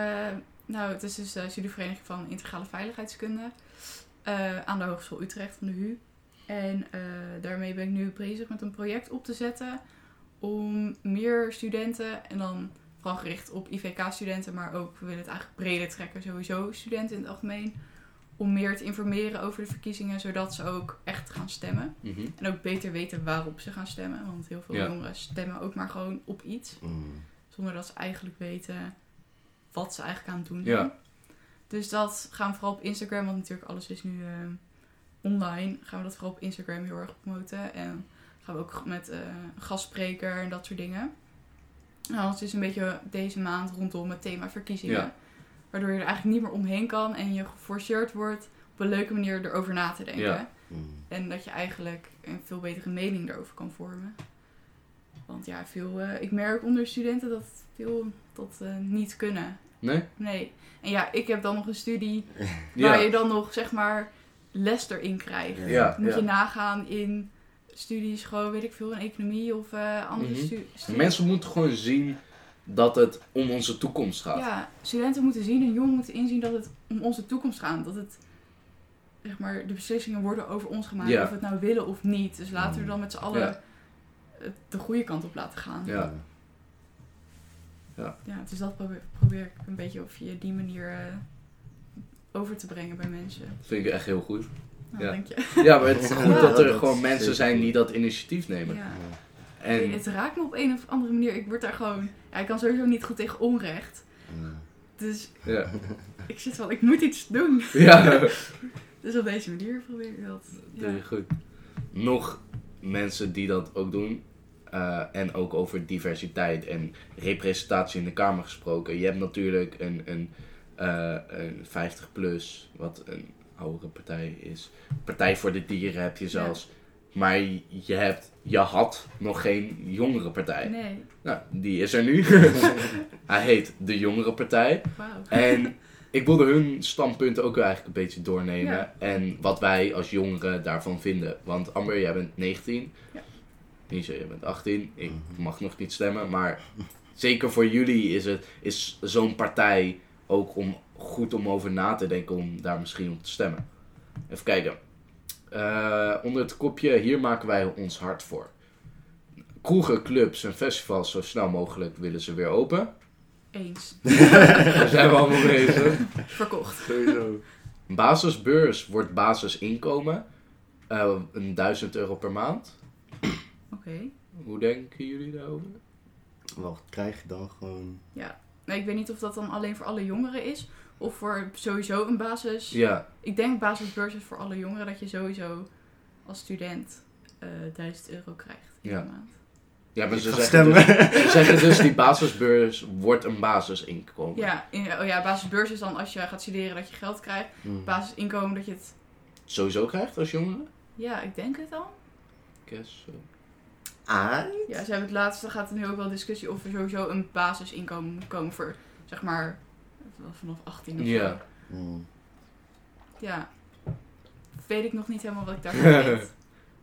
nou, het is dus de studievereniging van integrale veiligheidskunde eh, aan de Hogeschool Utrecht van de HU. En daarmee ben ik nu bezig met een project op te zetten om meer studenten, en dan vooral gericht op IVK-studenten, maar ook, we willen het eigenlijk breder trekken, sowieso studenten in het algemeen, om meer te informeren over de verkiezingen, zodat ze ook echt gaan stemmen. Mhm. En ook beter weten waarop ze gaan stemmen, want heel veel Ja. jongeren stemmen ook maar gewoon op iets Mm. zonder dat ze eigenlijk weten wat ze eigenlijk aan het doen Ja. zijn. Dus dat gaan we vooral op Instagram, want natuurlijk alles is nu eh, online. Gaan we dat vooral op Instagram heel erg promoten. En gaan we ook met een gastspreker en dat soort dingen. En alles is een beetje deze maand rondom het thema verkiezingen. Ja. Waardoor je er eigenlijk niet meer omheen kan en je geforceerd wordt op een leuke manier erover na te denken. Ja. Mm. En dat je eigenlijk een veel betere mening erover kan vormen. Want ja, veel, eh, ik merk onder studenten dat veel dat eh, niet kunnen. Nee? Nee. En ja, ik heb dan nog een studie Ja. waar je dan nog zeg maar les erin krijgt. Ja. Ja, Moet ja. je nagaan in studies, gewoon weet ik veel, in economie of eh, andere Mhm. stu- studies. Mensen moeten gewoon zien dat het om onze toekomst gaat. Ja, studenten moeten zien en jongeren moeten inzien dat het om onze toekomst gaat. Dat het, zeg maar, de beslissingen worden over ons gemaakt. Ja. Of we het nou willen of niet. Dus laten we dan met z'n allen Ja. het de goede kant op laten gaan. Ja. Ja, dus dat probeer, probeer ik een beetje op die manier eh, over te brengen bij mensen. Dat vind ik echt heel goed. Nou, Ja. denk je. Ja, maar het is Ja, goed dat er dat gewoon mensen zijn die dat initiatief nemen. Ja. En Het raakt me op een of andere manier. Ik word daar gewoon... Ja, ik kan sowieso niet goed tegen onrecht. Dus ja. ik zit van, ik moet iets doen. ja. Dus op deze manier probeer ik dat. Doe Ja. je goed. Nog mensen die dat ook doen. eh, en ook over diversiteit en representatie in de Kamer gesproken. Je hebt natuurlijk een, een, eh, een 50 plus, wat een oudere partij is. Partij voor de Dieren heb je zelfs. Maar je, hebt, je had nog geen jongere partij. Nee, Nou, die is er nu. Hij heet de Jongere Partij. wauw. En ik wilde hun standpunt ook eigenlijk een beetje doornemen. Ja. En wat wij als jongeren daarvan vinden. Want Amber, jij bent 19. Ja. Nisha, jij bent 18. Ik mag nog niet stemmen. Maar zeker voor jullie is, het, is zo'n partij ook om, goed om over na te denken. Om daar misschien op te stemmen. Even kijken. Eh, onder het kopje, hier maken wij ons hart voor. Kroegen, clubs en festivals zo snel mogelijk willen ze weer open. Eens. Daar zijn we allemaal bezig. Verkocht. Sowieso. Basisbeurs wordt basisinkomen. Eh een 1000 euro per maand. Oké. Hoe denken jullie daarover? Wacht, krijg je dan gewoon... Nee, ik weet niet of dat dan alleen voor alle jongeren is. Of voor sowieso een basis. Ja, Ik denk basisbeurs is voor alle jongeren dat je sowieso als student eh 1000 euro krijgt in Ja. de maand. ja maar ze zeggen, stemmen. dus, ze zeggen dus die basisbeurs wordt een basisinkomen. Ja, in, oh ja, basisbeurs is dan als je gaat studeren dat je geld krijgt. Hmm. Basisinkomen dat je het... Sowieso krijgt als jongere? Ja, ik denk het dan. Guess so. Ah? Ja, ze hebben het laatste, gaat er nu ook wel discussie of er sowieso een basisinkomen moet komen voor, zeg maar, vanaf 18 of Ja. zo. Hmm. Ja. Weet ik nog niet helemaal wat ik daarvan weet. Zijn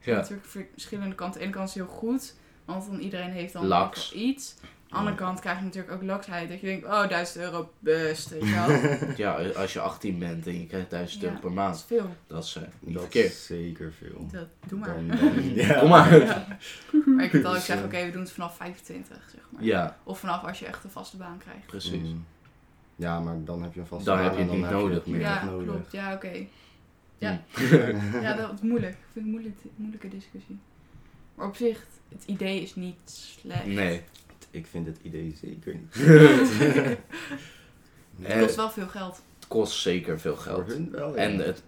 Ja. natuurlijk verschillende kanten. Aan de ene kant is het heel goed, want dan iedereen heeft dan iets. Aan de andere kant krijg je natuurlijk ook laksheid. Dat je denkt, oh, 1000 euro, best, weet je wel. ja, als je 18 bent en je krijgt 1000 euro Ja. per Dat maand, is veel. dat is eh, niet Dat verkeerd. is zeker veel. Dat, doe maar. Dan, dan, ja. Kom maar. Ja. Maar ik kan zeggen, eh, oké, we doen het vanaf 25, zeg maar. Ja, Of vanaf als je echt een vaste baan krijgt. precies. Hmm. Ja, maar dan heb je een vaste Dan heb je het niet nodig het meer. Ja, nodig. klopt. Ja, oké. Ja. Hm. Ja, dat is moeilijk. Ik vind het moeilijk, moeilijke discussie. Maar op zich, het idee is niet slecht. Nee. Ik vind het idee zeker niet. Het Eh, kost wel veel geld. Het kost zeker veel Voor geld. hun wel, ja. En het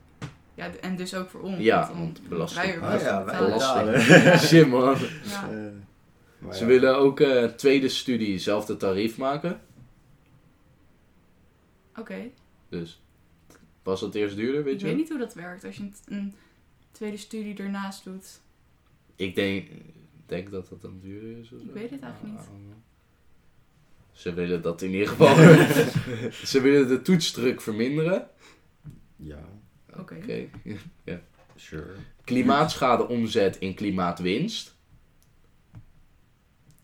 Ja, en dus ook voor ons. Ja, want belasting. wij Oh belasting ja, wij shit man. Ja. Eh, Ze ja. willen ook eh, tweede studie zelfde tarief maken. Oké. Dus was het eerst duurder, weet Ik je? weet niet hoe dat werkt als je een, een tweede studie ernaast doet. Ik denk, denk dat dat dan duurder is. Of Ik zo. weet het eigenlijk niet. Ze willen dat in ieder geval. Ze willen de toetsdruk verminderen. Ja, Oké. Oké. sure. Klimaatschade omzet in klimaatwinst.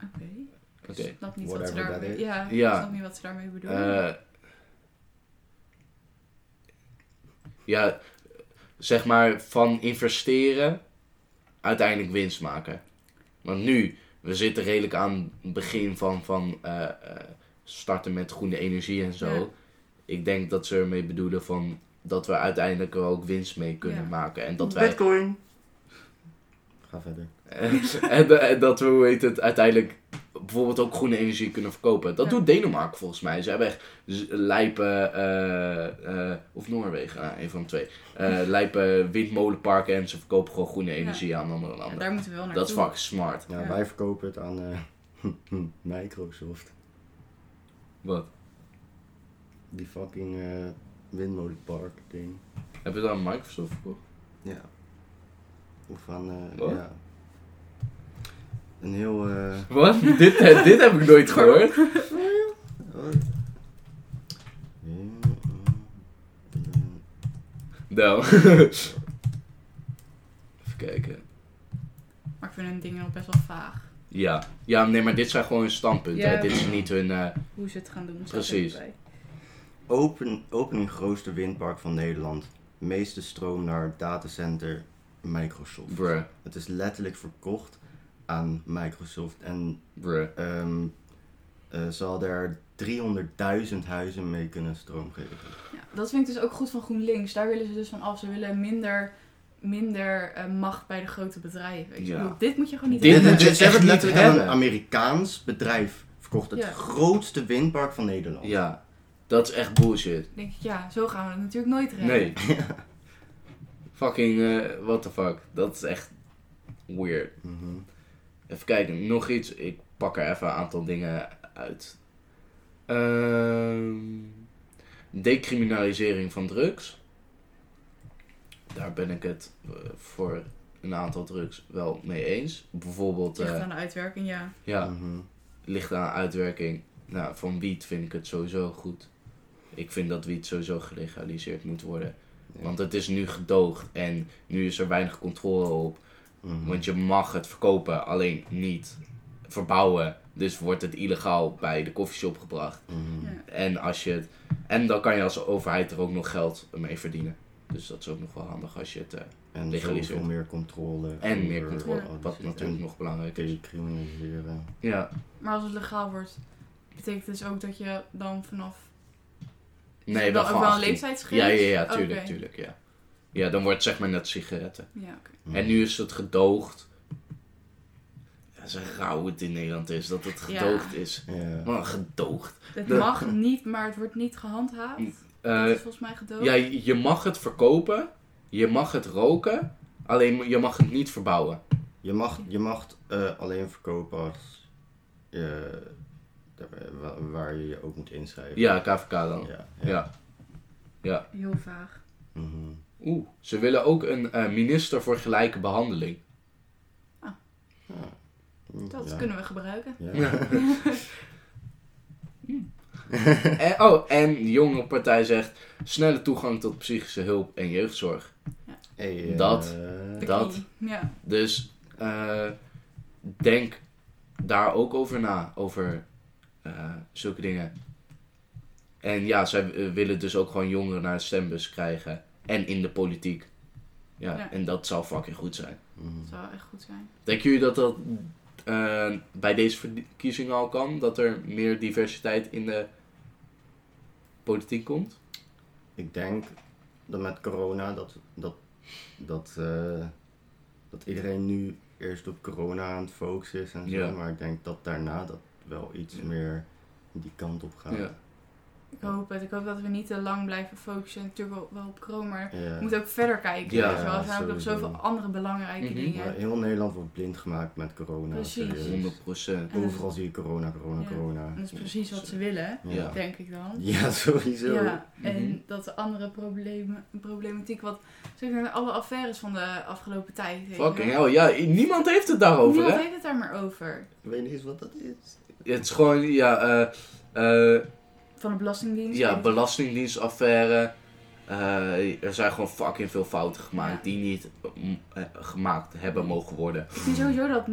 Oké. Ik snap niet wat ze daarmee... Ja, Ja. ik snap niet wat ze daarmee bedoelen. Eh, ja, zeg maar van investeren uiteindelijk winst maken. Want nu, we zitten redelijk aan het begin van, van eh, eh, starten met groene energie en zo. Ja. Ik denk dat ze ermee bedoelen van dat we uiteindelijk er ook winst mee kunnen Ja. maken. En dat wij. Bitcoin. Ga verder. en, en dat we, hoe heet het, uiteindelijk bijvoorbeeld ook groene energie kunnen verkopen. Dat Ja. doet Denemarken volgens mij. Ze hebben echt lijpen, eh, eh, of Noorwegen, nou, een van de twee. Eh lijpen windmolenparken en ze verkopen gewoon groene energie aan andere Ja, landen. daar moeten we wel naartoe. dat is fucking smart. Ja, Ja. wij verkopen het aan eh, Microsoft. Wat? Die fucking eh windmolenpark ding. Heb je dat aan Microsoft verkocht? Ja. Of aan, eh, Wat? ja. Een heel, eh, Wat? dit, eh, dit heb ik nooit gehoord. Nou. Even kijken. Maar ik vind hun dingen nog best wel vaag. Ja. ja, nee, maar dit zijn gewoon hun standpunten. Ja. Dit is niet hun... eh, Hoe ze het gaan doen. Precies. erbij. Open, opening grootste windpark van Nederland. Meeste stroom naar datacenter Microsoft. bruh, Het is letterlijk verkocht aan Microsoft. En ehm, eh, ze hadden er 300.000 huizen mee kunnen stroom geven. Ja, dat vind ik dus ook goed van GroenLinks. Daar willen ze dus van af. Ze willen minder, minder eh, macht bij de grote bedrijven. Ja. Bedoel, dit moet je gewoon niet Dit hebben. ze hebben letterlijk aan een hebben. Amerikaans bedrijf verkocht. Het Ja. grootste windpark van Nederland. Ja, dat is echt bullshit. Denk ik, ja, zo gaan we het natuurlijk nooit redden. Nee. Fucking, eh what the fuck. Dat is echt weird. Mhm. Even kijken, nog iets. Ik pak er even een aantal dingen uit. Ehm, decriminalisering van drugs. Daar ben ik het eh, voor een aantal drugs wel mee eens. Bijvoorbeeld, Ligt eh, aan de uitwerking, ja. ja, Mhm. ligt aan uitwerking. Nou, van wiet vind ik het sowieso goed. Ik vind dat wiet sowieso gelegaliseerd moet worden. Ja. Want het is nu gedoogd en nu is er weinig controle op. Mhm. Want je mag het verkopen, alleen niet verbouwen. Dus wordt het illegaal bij de koffieshop gebracht. Mhm. ja. En, als je het, en dan kan je als overheid er ook nog geld mee verdienen. Dus dat is ook nog wel handig als je het... eh, En legaliseert. meer controle. en meer controle, wat natuurlijk nog belangrijk is. Decriminaliseren. Ja. Maar als het legaal wordt, betekent dus ook dat je dan vanaf... Nee, wel, wel ook gewoon wel een 18. leeftijdsgrens? Ja, ja, ja, tuurlijk, tuurlijk, ja. Ja, dan wordt het zeg maar net sigaretten. Ja, oké. Mhm. En nu is het gedoogd. Ja, zo rauw het in Nederland is, dat het Ja. gedoogd is. Ja. Maar gedoogd. Het De- mag niet, maar het wordt niet gehandhaafd. dat Eh, is volgens mij gedoogd. ja, je mag het verkopen, je mag het roken, alleen je mag het niet verbouwen. Je mag, je mag eh, alleen verkopen als je, waar je je ook moet inschrijven. Ja, KVK dan. Ja. Ja. Heel vaag. Mhm. Oeh, ze willen ook een eh, minister voor gelijke behandeling. Ja. Dat Ja. kunnen we gebruiken. Ja. En, oh, en de jonge partij zegt snelle toegang tot psychische hulp en jeugdzorg. Hey, eh, Dat- De Dat. Dus eh, denk daar ook over na, over eh, zulke dingen. En ja, zij willen dus ook gewoon jongeren naar de stembus krijgen. En in de politiek. Ja, Ja. en dat zou fucking goed zijn. Dat zou echt goed zijn. Denken jullie dat dat eh, bij deze verkiezingen al kan? Dat er meer diversiteit in de politiek komt? Ik denk dat met corona dat, dat, dat, eh, dat iedereen nu eerst op corona aan het focussen is en zo. Ja. Maar ik denk dat daarna dat wel iets Ja. meer die kant op gaat. Ja. Ik hoop het. Ik hoop dat we niet te lang blijven focussen. Natuurlijk wel, wel op corona, maar Ja. we moeten ook verder kijken. Ja, wel. er zijn ook nog zoveel andere belangrijke Mhm. dingen. Heel Nederland wordt blind gemaakt met corona. Precies. serieus. 100 procent. En dat- Overal zie je corona, corona, Ja. corona. En dat is precies wat ze willen, Ja. denk ik dan. Ja, sowieso. Ja, Mhm. en dat de andere problemen, problematiek, wat zeg maar, alle affaires van de afgelopen tijd. Fucking hell, ja, niemand heeft het daarover, Niemand hè? heeft het daar maar over. Ik weet niet eens wat dat is. Het is gewoon, ja, eh, eh, Van de Belastingdienst. ja En- belastingdienstaffaire. Eh, er zijn gewoon fucking veel fouten gemaakt Ja. die niet mm, eh, gemaakt hebben mogen worden. Ik vind sowieso dat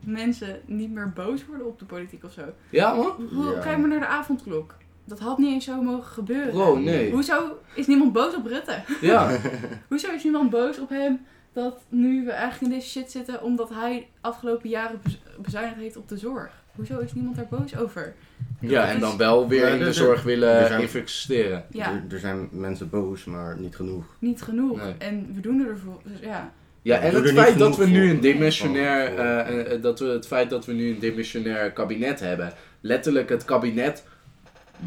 mensen niet meer boos worden op de politiek of zo. Ja, man? Hoe, Ja. Kijk maar naar de avondklok. Dat had niet eens zo mogen gebeuren. Bro, nee. Hoezo is niemand boos op Rutte? Ja, Hoezo is niemand boos op hem dat nu we eigenlijk in deze shit zitten omdat hij afgelopen jaren bez- bezuinigd heeft op de zorg? Hoezo is niemand daar boos over? ja en is- dan wel weer in de er- zorg er willen investeren. Ja, Er, er zijn mensen boos, maar niet genoeg. niet genoeg. Nee. En we doen ervoor. Dus ja, Ja, en het er feit dat we nu een dimensionair, eh, eh, dat we het feit dat we nu een dimensionair kabinet hebben, letterlijk het kabinet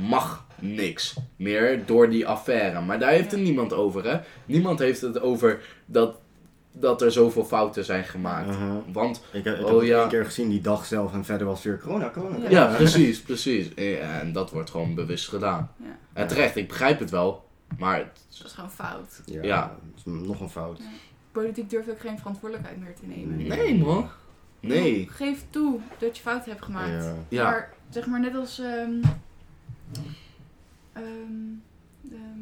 mag niks meer door die affaire. Maar daar heeft het niemand over, hè? Niemand heeft het over dat, dat er zoveel fouten zijn gemaakt. Want, Ik, heb- ik Oh, heb het ja. één keer gezien die dag zelf en verder was weer corona, corona. Ja. corona. ja, precies, precies. En dat wordt gewoon bewust gedaan. ja, En terecht, ik begrijp het wel, maar het- dat is gewoon fout. Ja, Ja. dat is nog een fout. Ja. Politiek durft ook geen verantwoordelijkheid meer te nemen. Nee. man. Nee. Geef toe dat je fout hebt gemaakt. Ja. Ja. Maar zeg maar net als ehm, ehm, ehm,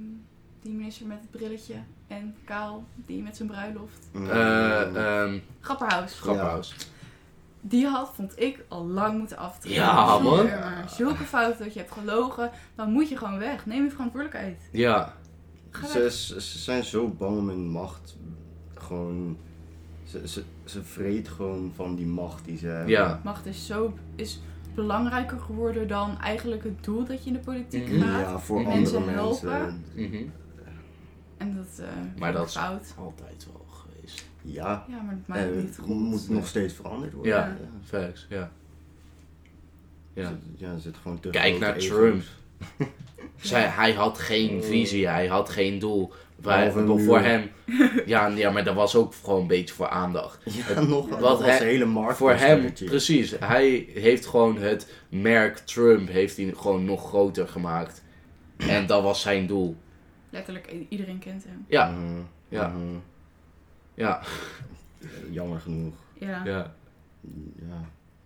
die minister met het brilletje en Kaal, die met zijn bruiloft. Eh, ehm Grapperhaus. Grapperhaus. Die had, vond ik, al lang moeten aftreden. Ja, man. Zulke fouten dat je hebt gelogen, dan moet je gewoon weg. Neem je verantwoordelijkheid. Ja. Ze, weg. ze, ze zijn zo bang om hun macht. Gewoon. Ze, ze, ze vreet gewoon van die macht die ze hebben. Ja. Macht is zo is belangrijker geworden dan eigenlijk het doel dat je in de politiek Mhm. gaat. Ja, voor Mensen andere helpen. mensen. Mhm. En dat eh Maar dat is fout. altijd wel geweest. Ja, Ja, maar maakt het niet goed. moet nog steeds veranderd worden. Ja. Facts, ja. Ja, Ja. ja er zit gewoon te Kijk naar. Trump. Zij, hij had geen Oh. visie, hij had geen doel. Wij, voor hem, ja, ja, maar dat was ook gewoon een beetje voor aandacht. Ja, nog Wat was hij- hele markt. Voor hem, precies. Hij heeft gewoon het merk Trump heeft hij gewoon nog groter gemaakt. En dat was zijn doel. Letterlijk, iedereen kent hem. Ja, Mhm, Ja. mhm. ja, Jammer genoeg. Ja. ja. Ja,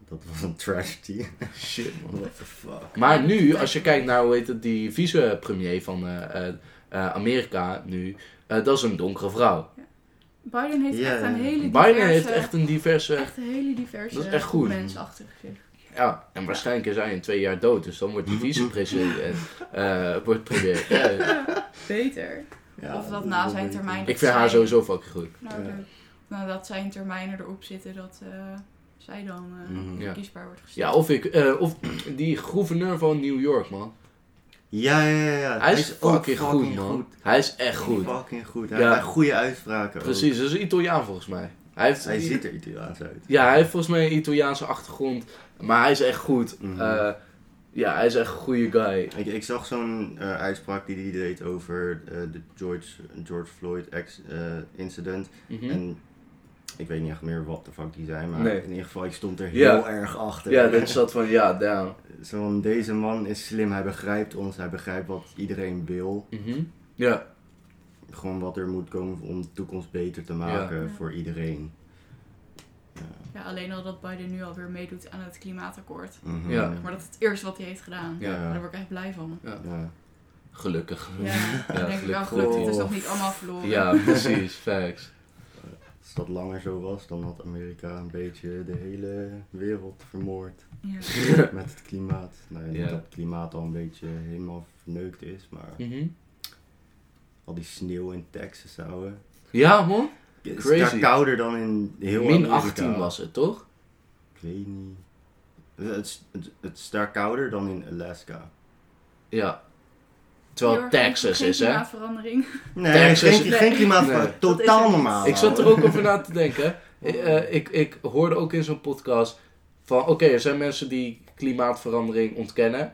dat was een tragedy. Shit, man. What the fuck. Maar nu, als je kijkt naar, hoe heet het, die vice-premier van eh, eh, eh, Amerika nu, eh, dat is een donkere vrouw. Biden heeft echt een hele diverse... Biden heeft echt een diverse, echt een hele diverse Dat is echt goed. mens achter zich. Ja, en waarschijnlijk is hij in twee jaar dood, dus dan wordt hij vice-president, eh wordt premier. Ja, beter. Ja, Of dat na zijn termijn- ik vind haar sowieso fucking goed. Nou, Ja. nadat zijn termijnen erop zitten, dat eh, zij dan eh Mhm. Ja. verkiesbaar wordt gesteld. Ja, of ik, eh, of die gouverneur van New York, man. Ja, ja, ja. ja. Hij is ook fucking goed, man. Hij is echt goed. Fucking goed. Hij Ja. heeft goede uitspraken. ook. Precies, dat is een Italiaan volgens mij. Hij, heeft, Hij ziet er Italiaans uit. Ja, hij heeft volgens mij een Italiaanse achtergrond. Maar hij is echt goed. Mhm. Eh, ja, hij is echt een goede guy. Ik, ik zag zo'n eh, uitspraak die hij deed over eh, de George, George Floyd ex, incident. Mhm. En ik weet niet echt meer wat de fuck die zei, maar Nee. in ieder geval, ik stond er heel Ja. erg achter. Ja, dat dat van, ja, down. Zo van, deze man is slim, hij begrijpt ons, hij begrijpt wat iedereen wil. Mhm. Ja, Gewoon wat er moet komen om de toekomst beter te maken Ja. voor iedereen. Ja, alleen al dat Biden nu alweer meedoet aan het klimaatakkoord. Mhm. Ja. Maar dat is het eerste wat hij heeft gedaan. Ja. Daar word ik echt blij van. ja. Ja. gelukkig. Ja, dan denk ik wel, gelukkig. gelukkig, het is Oh. nog niet allemaal verloren. Ja, precies, facts. Als dat langer zo was, dan had Amerika een beetje de hele wereld vermoord. Ja. Met het klimaat. Nou, ja, niet Ja. dat het klimaat al een beetje helemaal verneukt is, maar Mhm. Al die sneeuw in Texas houden. Ja, man. Het is Crazy. daar kouder dan in heel Min Amerika. 18 was het, toch? Ik weet niet. Het is, het, het is daar kouder dan in Alaska. Ja. Terwijl Heel erg Texas geen is, hè? klimaatverandering. Nee, Texas- geen, geen klimaat, Nee. Dat totaal het normaal. Ik zat er ook over na te denken. Eh, ik, ik hoorde ook in zo'n podcast van... Oké, er zijn mensen die klimaatverandering ontkennen.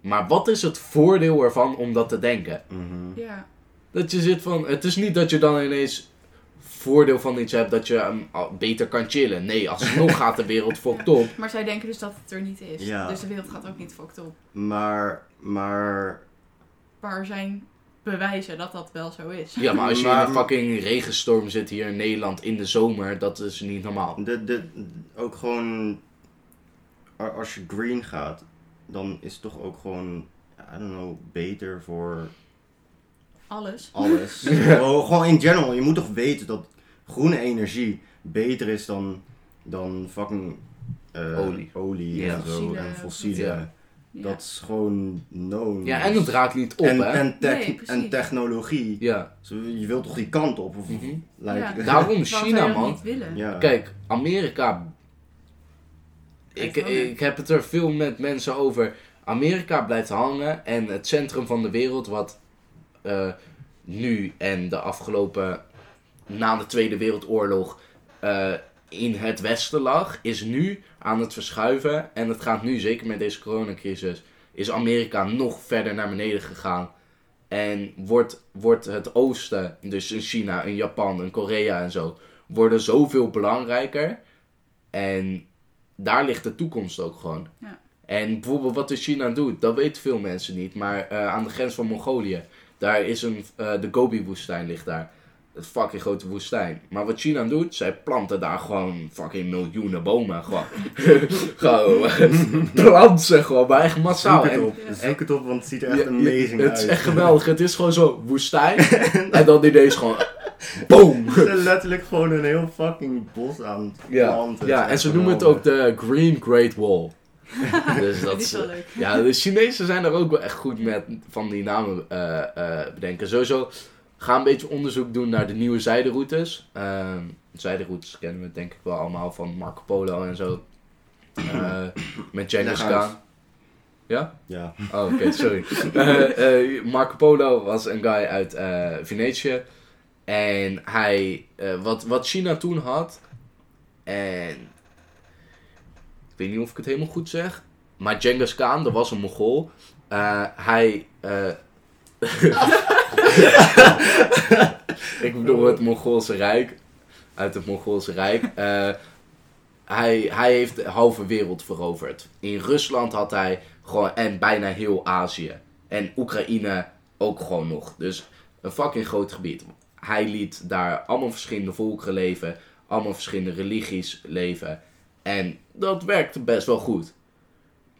Maar wat is het voordeel ervan om dat te denken? Mhm. Ja. Dat je zit van... Het is niet dat je dan ineens voordeel van iets hebt dat je ehm, beter kan chillen. Nee, alsnog gaat de wereld fucked op. Maar zij denken dus dat het er niet is. Ja. Dus de wereld gaat ook niet fucked op. Maar, maar er zijn bewijzen dat dat wel zo is. Ja, maar als je in een fucking regenstorm zit hier in Nederland in de zomer, dat is niet normaal. de, de, ook gewoon, als je green gaat, dan is het toch ook gewoon, I don't know, beter voor Alles. alles. gewoon, gewoon in general, je moet toch weten dat groene energie beter is dan, dan fucking eh, Olie. olie Ja. en zo Fossiele- en fossiele. Ja. Ja. Dat is gewoon known. Ja, en het raakt niet op, en, hè? en, tech- Nee, precies. en technologie. Ja. Zo, je wilt toch die kant op? Of, lijkt- Ja. Daarom China, man. niet willen? Ja. Kijk, Amerika. Ik, ik heb het er veel met mensen over. Amerika blijft hangen en het centrum van de wereld, wat eh, nu en de afgelopen. na de Tweede Wereldoorlog. eh, in het westen lag, is nu aan het verschuiven. En het gaat nu, zeker met deze coronacrisis, is Amerika nog verder naar beneden gegaan. En wordt, wordt het oosten, dus in China, in Japan, in Korea en zo, worden zoveel belangrijker. En daar ligt de toekomst ook gewoon. Ja. En bijvoorbeeld wat de China doet, dat weten veel mensen niet. Maar eh, aan de grens van Mongolië, daar is een, eh, de Gobi-woestijn ligt daar. Het fucking grote woestijn. Maar wat China doet, zij planten daar gewoon fucking miljoenen bomen. Gewoon, gewoon plant ze gewoon, maar echt massaal. Zoek het En- op. Ja. Zoek het op, want het ziet er echt ja, amazing het uit. is echt geweldig. Het is gewoon zo woestijn. en dan ineens gewoon boom. Ze zijn letterlijk gewoon een heel fucking bos aan het Ja, planten. ja Het is en ze noemen het ook de Green Great Wall. dus dat is wel leuk. ja, de Chinezen zijn er ook wel echt goed met van die namen eh, eh, bedenken. Sowieso ga een beetje onderzoek doen naar de nieuwe zijderoutes. Ehm zijderoutes kennen we denk ik wel allemaal van Marco Polo en zo. Eh, met Genghis. Khan. Ja? Ja. Oh, oké, sorry. Eh, eh, Marco Polo was een guy uit eh, Venetië. En hij, eh, wat, wat China toen had, en weet niet of ik het helemaal goed zeg, maar Genghis Khan, dat was een Mogol. Eh, hij, eh, ik bedoel het Mongoolse Rijk. Uit het Mongoolse Rijk. Eh, hij, hij heeft de halve wereld veroverd. In Rusland had hij gewoon, en bijna heel Azië. En Oekraïne ook gewoon nog. Dus een fucking groot gebied. Hij liet daar allemaal verschillende volkeren leven. Allemaal verschillende religies leven. En dat werkte best wel goed.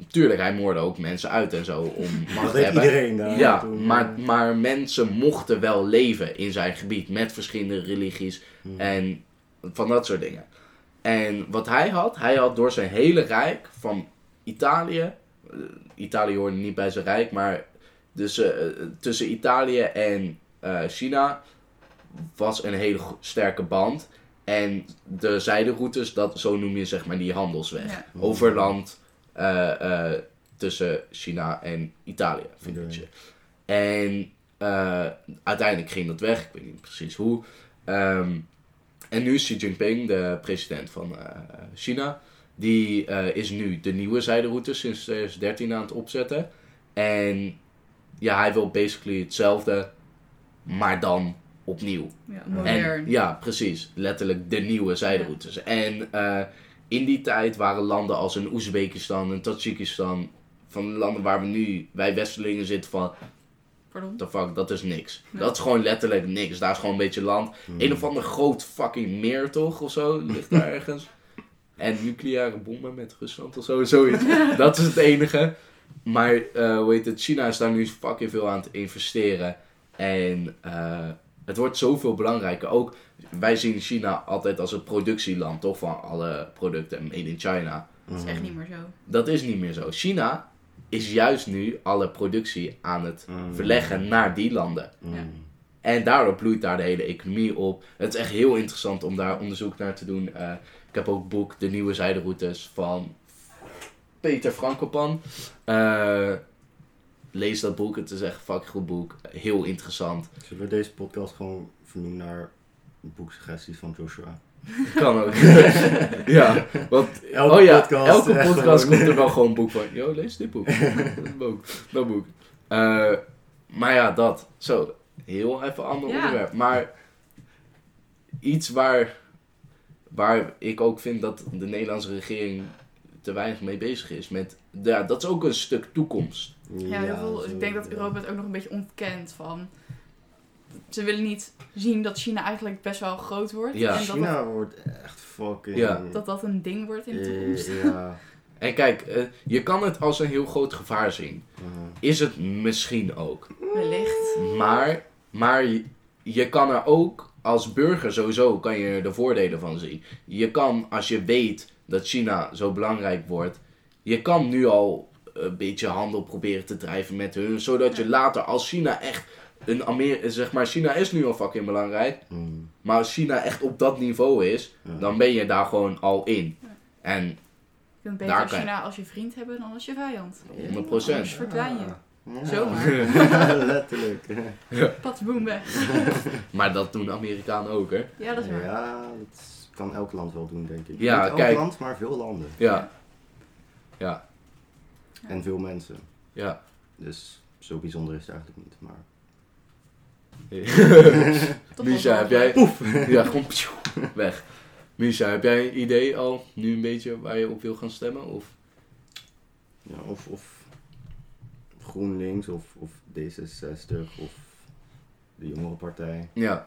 Tuurlijk, hij moorde ook mensen uit en zo om Maar macht te hebben. iedereen daar. Ja, toen, maar, maar mensen mochten wel leven in zijn gebied met verschillende religies hmm. en van dat soort dingen. En wat hij had, hij had door zijn hele rijk van Italië, eh, Italië hoorde niet bij zijn rijk, maar dus, tussen Italië en eh, China was een hele sterke band. En de zijderoutes, dat, zo noem je zeg maar die handelsweg. Ja. Over land eh, eh, tussen China en Italië, vind je. En eh, uiteindelijk ging dat weg, ik weet niet precies hoe. Ehm, en nu is Xi Jinping, de president van eh, China, die eh, is nu de nieuwe zijderoute sinds 2013 aan het opzetten. En ja, hij wil basically hetzelfde, maar dan opnieuw. Ja, En, ja, precies. Letterlijk de nieuwe zijderoutes. En eh, in die tijd waren landen als een Oezbekistan en Tajikistan, van de landen waar we nu, wij Westelingen zitten van, Pardon? the fuck, dat is niks. Ja. Dat is gewoon letterlijk niks. Daar is gewoon een beetje land. Hmm. Een of ander groot fucking meer toch, of zo, ligt daar ergens. En nucleaire bommen met Rusland of zo, zoiets. Dat is het enige. Maar, eh hoe heet het, China is daar nu fucking veel aan het investeren. En eh, het wordt zoveel belangrijker. Ook, wij zien China altijd als het productieland, toch, van alle producten made in China. Dat is echt niet meer zo. Dat is niet meer zo. China is juist nu alle productie aan het Mm. verleggen naar die landen. Ja. En daardoor bloeit daar de hele economie op. Het is echt heel interessant om daar onderzoek naar te doen. Eh, ik heb ook het boek De Nieuwe Zijderoutes van Peter Frankopan. Eh, lees dat boek, het is echt een fucking goed boek. Heel interessant. Zullen we deze podcast gewoon vernoemen naar boeksuggesties van Joshua? Kan ook. ja, want Elke oh ja, podcast, elke podcast komt er wel gewoon een boek van. Yo, lees dit boek. dat boek. Dat boek. Eh, maar ja, dat. Zo, heel even een ander Ja. onderwerp. Maar iets waar, waar ik ook vind dat de Nederlandse regering te weinig mee bezig is. Met, ja, dat is ook een stuk toekomst. Ja, heel veel, ik denk dat Europa het ook nog een beetje ontkent van... Ze willen niet zien dat China eigenlijk best wel groot wordt. Ja. en dat, China dat, wordt echt fucking... Ja. dat dat een ding wordt in de Eh, toekomst. Ja. En kijk, eh, je kan het als een heel groot gevaar zien. Uh, Is het misschien ook. Wellicht. Maar, maar je, je kan er ook als burger sowieso kan je er de voordelen van zien. Je kan, als je weet dat China zo belangrijk wordt, je kan nu al een beetje handel proberen te drijven met hun, zodat je later, als China echt een Amer zeg maar, China is nu al fucking belangrijk, mm, maar als China echt op dat niveau is, ja. dan ben je daar gewoon al in. Ja. En Je kunt Daar beter kan je- China als je vriend hebben dan als je vijand. 100%. Anders verdwijn je. Ja. Zomaar. Letterlijk. Patsboom weg. Maar dat doen de Amerikanen ook, hè? Ja, dat is waar. Ja, dat kan elk land wel doen, denk ik. Ja, Niet elk kijk. land, maar veel landen. Ja. Ja. En veel mensen. Ja. Dus zo bijzonder is het eigenlijk niet. Maar... Misha, heb jij... Ja, gewoon pjoe, weg. Misha, heb jij een idee al nu een beetje waar je op wil gaan stemmen? Of? Ja, of, of GroenLinks of, of D66 of de jongere partij. Ja,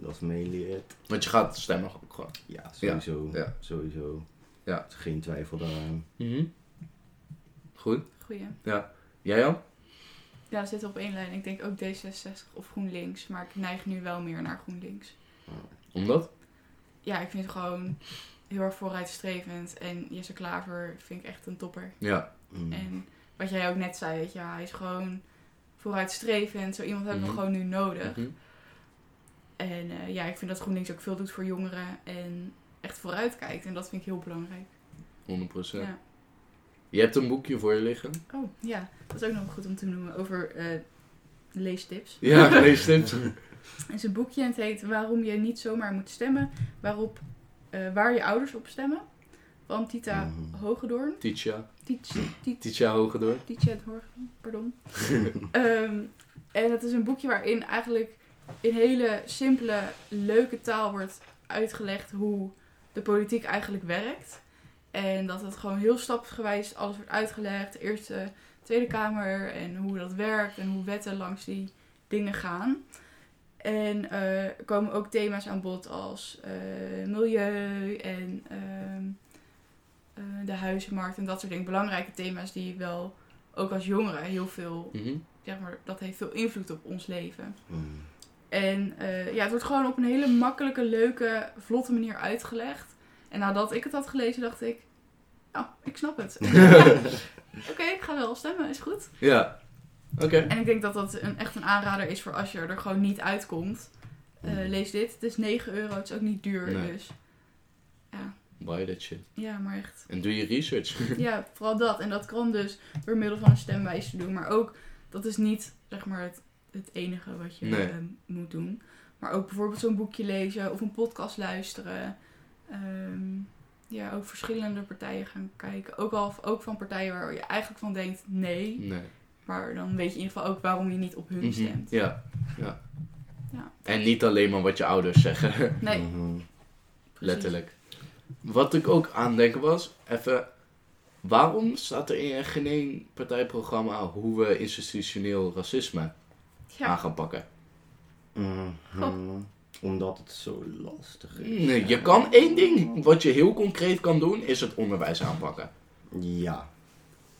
Dat is mainly it. want je gaat stemmen ook gewoon. Ja, sowieso. ja. Sowieso. Ja. Geen twijfel daaraan. Goed. Goeie. Jij Jan? Ja, zit op één lijn. Ik denk ook D66 of GroenLinks. Maar ik neig nu wel meer naar GroenLinks. Omdat? Ja, ik vind het gewoon heel erg vooruitstrevend. En Jesse Klaver vind ik echt een topper. Ja. Mm. En wat jij ook net zei, weet je, hij is gewoon vooruitstrevend. Zo iemand hebben we Mhm. gewoon nu nodig. Mhm. En eh, ja, ik vind dat GroenLinks ook veel doet voor jongeren. En echt vooruitkijkt. En dat vind ik heel belangrijk. 100%. Ja. Je hebt een boekje voor je liggen? Oh, ja. Dat is ook nog goed om te noemen over eh, leestips. Ja, lees tips. Het is een boekje en het heet Waarom je niet zomaar moet stemmen. Waarop, eh, waar je ouders op stemmen. van Tita Mhm. Hogedoorn. Titia. Titia Hogedoor. Tietje het Hogedoorn, pardon. Ehm, en het is een boekje waarin eigenlijk in hele simpele, leuke taal wordt uitgelegd hoe de politiek eigenlijk werkt. En dat het gewoon heel stapsgewijs alles wordt uitgelegd. Eerst de Tweede Kamer en hoe dat werkt en hoe wetten langs die dingen gaan. En eh, er komen ook thema's aan bod als eh, milieu en ehm, eh, de huizenmarkt en dat soort dingen. Belangrijke thema's die wel ook als jongeren heel veel, Mhm. zeg maar, dat heeft veel invloed op ons leven. Mm. En eh, ja, het wordt gewoon op een hele makkelijke, leuke, vlotte manier uitgelegd. En nadat ik het had gelezen, dacht ik, nou, ik snap het. Oké, ik ga wel stemmen, is goed. Ja. Oké. En ik denk dat dat een, echt een aanrader is voor als je er gewoon niet uitkomt. Eh, lees dit. Het is 9 euro, het is ook niet duur. Nee. Dus ja, Buy that shit. ja, maar echt. En doe je research. Ja, vooral dat. En dat kan dus door middel van een stemwijs te doen. Maar ook, dat is niet zeg maar het, het enige wat je Nee. eh, moet doen. Maar ook bijvoorbeeld zo'n boekje lezen of een podcast luisteren. Ehm, ja, ook verschillende partijen gaan kijken. Ook, al, ook van partijen waar je eigenlijk van denkt nee. Nee. Maar dan weet je in ieder geval ook waarom je niet op hun Mhm. stemt. Ja. ja. Ja. En niet alleen maar wat je ouders zeggen. Nee, Mhm. Letterlijk. Wat ik ook aan denken was, even, waarom staat er in geen één partijprogramma hoe we institutioneel racisme aan Ja, gaan pakken? Mhm. Omdat het zo lastig is. Nee, je kan één ding, wat je heel concreet kan doen, is het onderwijs aanpakken. Ja,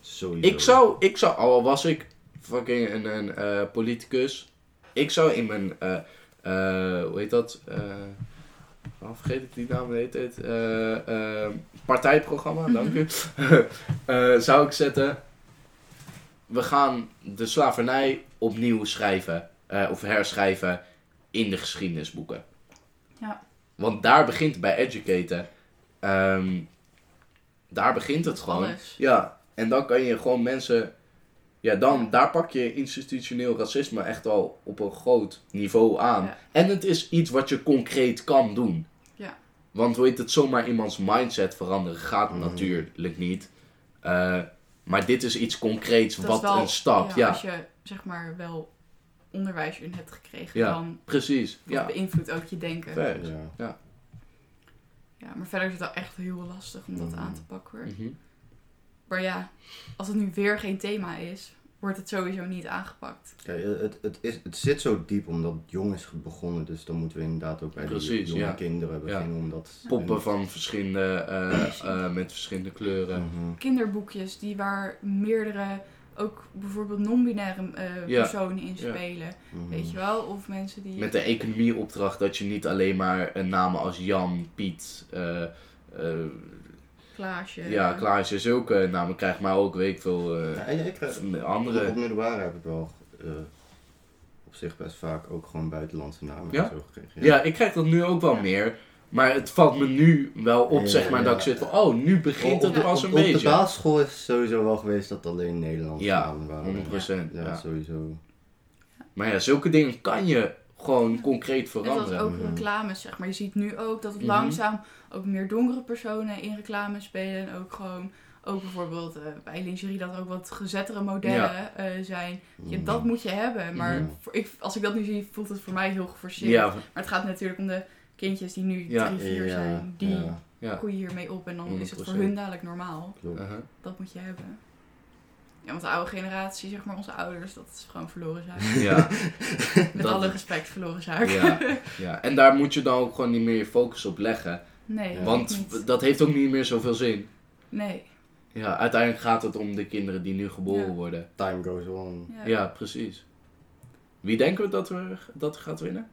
sowieso. Ik zou, ik zou, al was ik fucking een, een eh, politicus, ik zou in mijn, eh, eh, hoe heet dat? eh oh, vergeet ik die naam, hoe heet het? Partijprogramma, dank u. Eh, zou ik zetten, we gaan de slavernij opnieuw schrijven, eh, of herschrijven in de geschiedenisboeken. Ja. Want daar begint bij educaten. Ehm, daar begint het gewoon. alles. Ja, en dan kan je gewoon mensen. Ja, dan, daar pak je institutioneel racisme echt al op een groot niveau aan. Ja. En het is iets wat je concreet kan doen. Ja. Want hoe heet het, zomaar iemands mindset veranderen gaat Mhm. natuurlijk niet. Eh, maar dit is iets concreets, Dat wat is wel- een stap. Ja, Ja, Als je zeg maar wel onderwijs in hebt gekregen, Ja. dan precies. dat Ja, beïnvloedt ook je denken. Fair. Ja. Ja, maar verder is het wel echt heel lastig om dat Mhm. aan te pakken hoor. Mhm. Maar ja, als het nu weer geen thema is, wordt het sowieso niet aangepakt. Kijk, het, het, is, het zit zo diep omdat het jong is begonnen, dus dan moeten we inderdaad ook bij Precies, die jonge ja. kinderen beginnen om dat... Poppen van verschillende, eh, eh, met verschillende kleuren. Mhm. Kinderboekjes die waar meerdere, ook bijvoorbeeld non-binaire eh, Ja. personen in Ja. spelen. Mhm. Weet je wel? Of mensen die... Met de economieopdracht dat je niet alleen maar een namen als Jan, Piet, eh, eh, Klaasje. ja, Klaasje, zulke namen krijgt, maar ook weet ik veel eh, Ja, ik krijg, van de Op andere. middelbare heb ik wel eh, op zich best vaak ook gewoon buitenlandse namen Ja? en zo gekregen. Ja, ik krijg dat nu ook wel Ja. meer. Maar het valt me nu wel op, Ja, zeg maar, ja. dat ik zit van, oh, nu begint het pas op- een op de beetje. basisschool is het sowieso wel geweest dat alleen Nederlandse Ja, namen waren. 100%. Ja, Ja. sowieso. Maar ja, zulke dingen kan je gewoon concreet Net als veranderen. ook Mhm. reclames, zeg maar. Je ziet nu ook dat het Mhm. langzaam ook meer donkere personen in reclames spelen. En ook gewoon, ook bijvoorbeeld eh, bij lingerie dat er ook wat gezettere modellen eh, zijn. Ja, Mhm. dat moet je hebben. Maar Mhm. voor, ik, als ik dat nu zie, voelt het voor mij heel geforceerd. Ja, Maar het gaat natuurlijk om de kindjes die nu Ja. drie, vier Ja, zijn. Die ja, ja. groeien hiermee op en dan is het voor 100%. hun dadelijk normaal. Uh-huh. Dat moet je hebben. Ja, want de oude generatie, zeg maar onze ouders, dat is gewoon verloren zaak. Ja, Met Dat- alle respect verloren zaak. ja, ja. En daar moet je dan ook gewoon niet meer je focus op leggen. Nee, Ja. Want niet. dat heeft ook niet meer zoveel zin. Nee. Ja, uiteindelijk gaat het om de kinderen die nu geboren Ja. worden. Time goes on. Ja. Ja, precies. Wie denken we dat, we dat gaat winnen?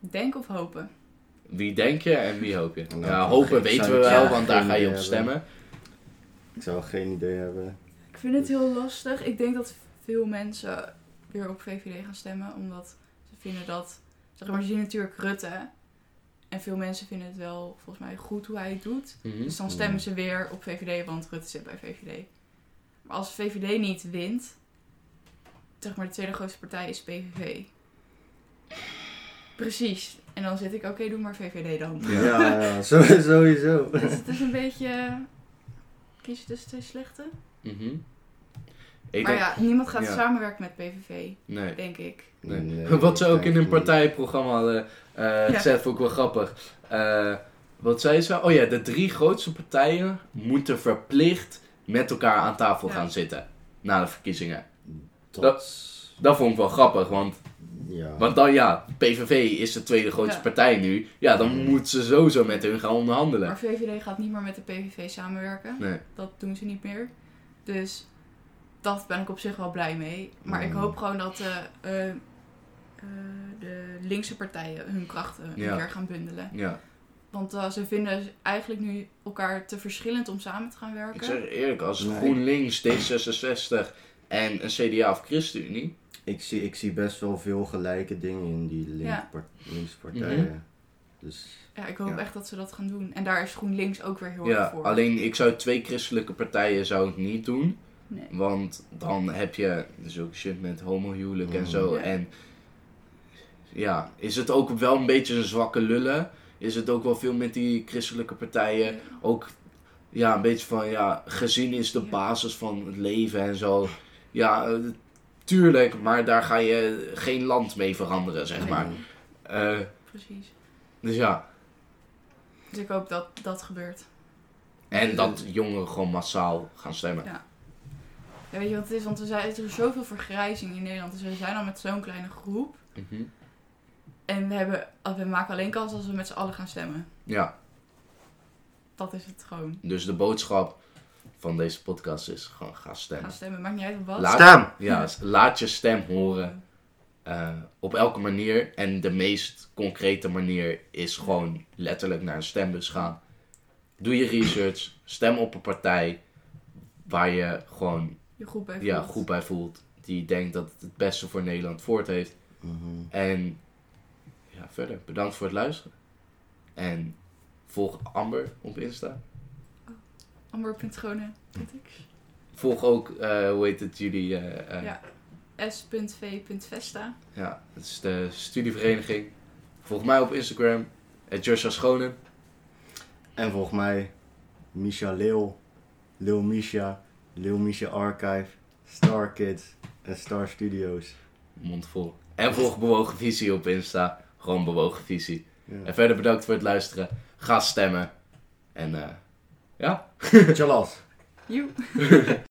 Denk of hopen. Wie denk je en wie hoop je? Nou, hopen weten we wel, want daar ga je op hebben. stemmen. Ik zou geen idee hebben. Ik vind het heel lastig. Ik denk dat veel mensen weer op VVD gaan stemmen. Omdat ze vinden dat... Zeg maar, je ziet natuurlijk Rutte. En veel mensen vinden het wel, volgens mij, goed hoe hij het doet. Mhm. Dus dan stemmen ze weer op VVD, want Rutte zit bij VVD. Maar als VVD niet wint... Zeg maar, de tweede grootste partij is PVV. Precies. En dan zit ik, oké, doe maar VVD dan. Ja, sowieso. Dus het is een beetje... Kies je tussen twee slechte? Mhm. Ik maar denk- ja, niemand gaat ja. samenwerken met PVV, Nee. denk ik. Nee. Nee, Wat ze ook in hun partijprogramma hadden eh Ja. gezet, vond ik wel grappig. Eh, wat zei ze? Oh ja, de drie grootste partijen moeten verplicht met elkaar aan tafel Ja. gaan zitten. Na de verkiezingen. Dat, Dat vond ik wel grappig, want, ja. want dan ja, PVV is de tweede grootste Ja. partij nu. Ja, dan Mm. moet ze sowieso met hun gaan onderhandelen. Maar VVD gaat niet meer met de PVV samenwerken. Nee. Dat doen ze niet meer. Dus dat ben ik op zich wel blij mee. Maar ik Mm. hoop gewoon dat de, eh, eh, de linkse partijen hun krachten Ja. keer gaan bundelen. Ja, Want eh, ze vinden eigenlijk nu elkaar te verschillend om samen te gaan werken. ik zeg eerlijk, als Nee. GroenLinks, D66 en een CDA of ChristenUnie. Ik, zie, ik zie best wel veel gelijke dingen in die Ja. linkse partijen. Dus Ja, ik hoop Ja. echt dat ze dat gaan doen. En daar is GroenLinks ook weer heel erg Ja, voor. alleen ik zou twee christelijke partijen zou ik niet doen. Nee. Want dan heb je zulke shit met homohuwelijk en zo. Ja. En ja, is het ook wel een beetje een zwakke lullen? Is het ook wel veel met die christelijke partijen? Ook ja, een beetje van ja, gezin is de Ja. basis van het leven en zo. Ja, tuurlijk, maar daar ga je geen land mee veranderen, zeg Nee. maar. Eh, Precies. dus ja, Dus ik hoop dat dat gebeurt. en dat jongeren gewoon massaal gaan stemmen. Ja. Ja, weet je wat het is? Want we zijn, er is zoveel vergrijzing in Nederland. Dus we zijn al met zo'n kleine groep. Mhm. En we, hebben, we maken alleen kans als we met z'n allen gaan stemmen. Ja, Dat is het gewoon. dus de boodschap van deze podcast is gewoon ga stemmen. Gaan stemmen. Maakt niet uit op wat. Laat, Stem! Ja, laat je stem horen. eh, op elke manier. En de meest concrete manier is gewoon letterlijk naar een stembus gaan. Doe je research. Stem op een partij waar je gewoon Je groep bij ja, voelt. goed bij voelt. Die denkt dat het het beste voor Nederland voort heeft. Mhm. En ja, verder. Bedankt voor het luisteren. En volg Amber op Insta. Amber.schone.x Volg ook, eh, hoe heet het, jullie... eh, eh, Ja. S.V.Vesta. Ja, het is de studievereniging. Volg mij op Instagram, at Joshua Schonen. En volgens mij Misha Leeuw, Lil Misha, Lil Misha Archive, Star Kids en Star Studios. Mondvol. En volg Bewogen Visie op Insta. Gewoon Bewogen Visie. Ja. En verder bedankt voor het luisteren. Ga stemmen. En eh ja. Tjallas. Joe.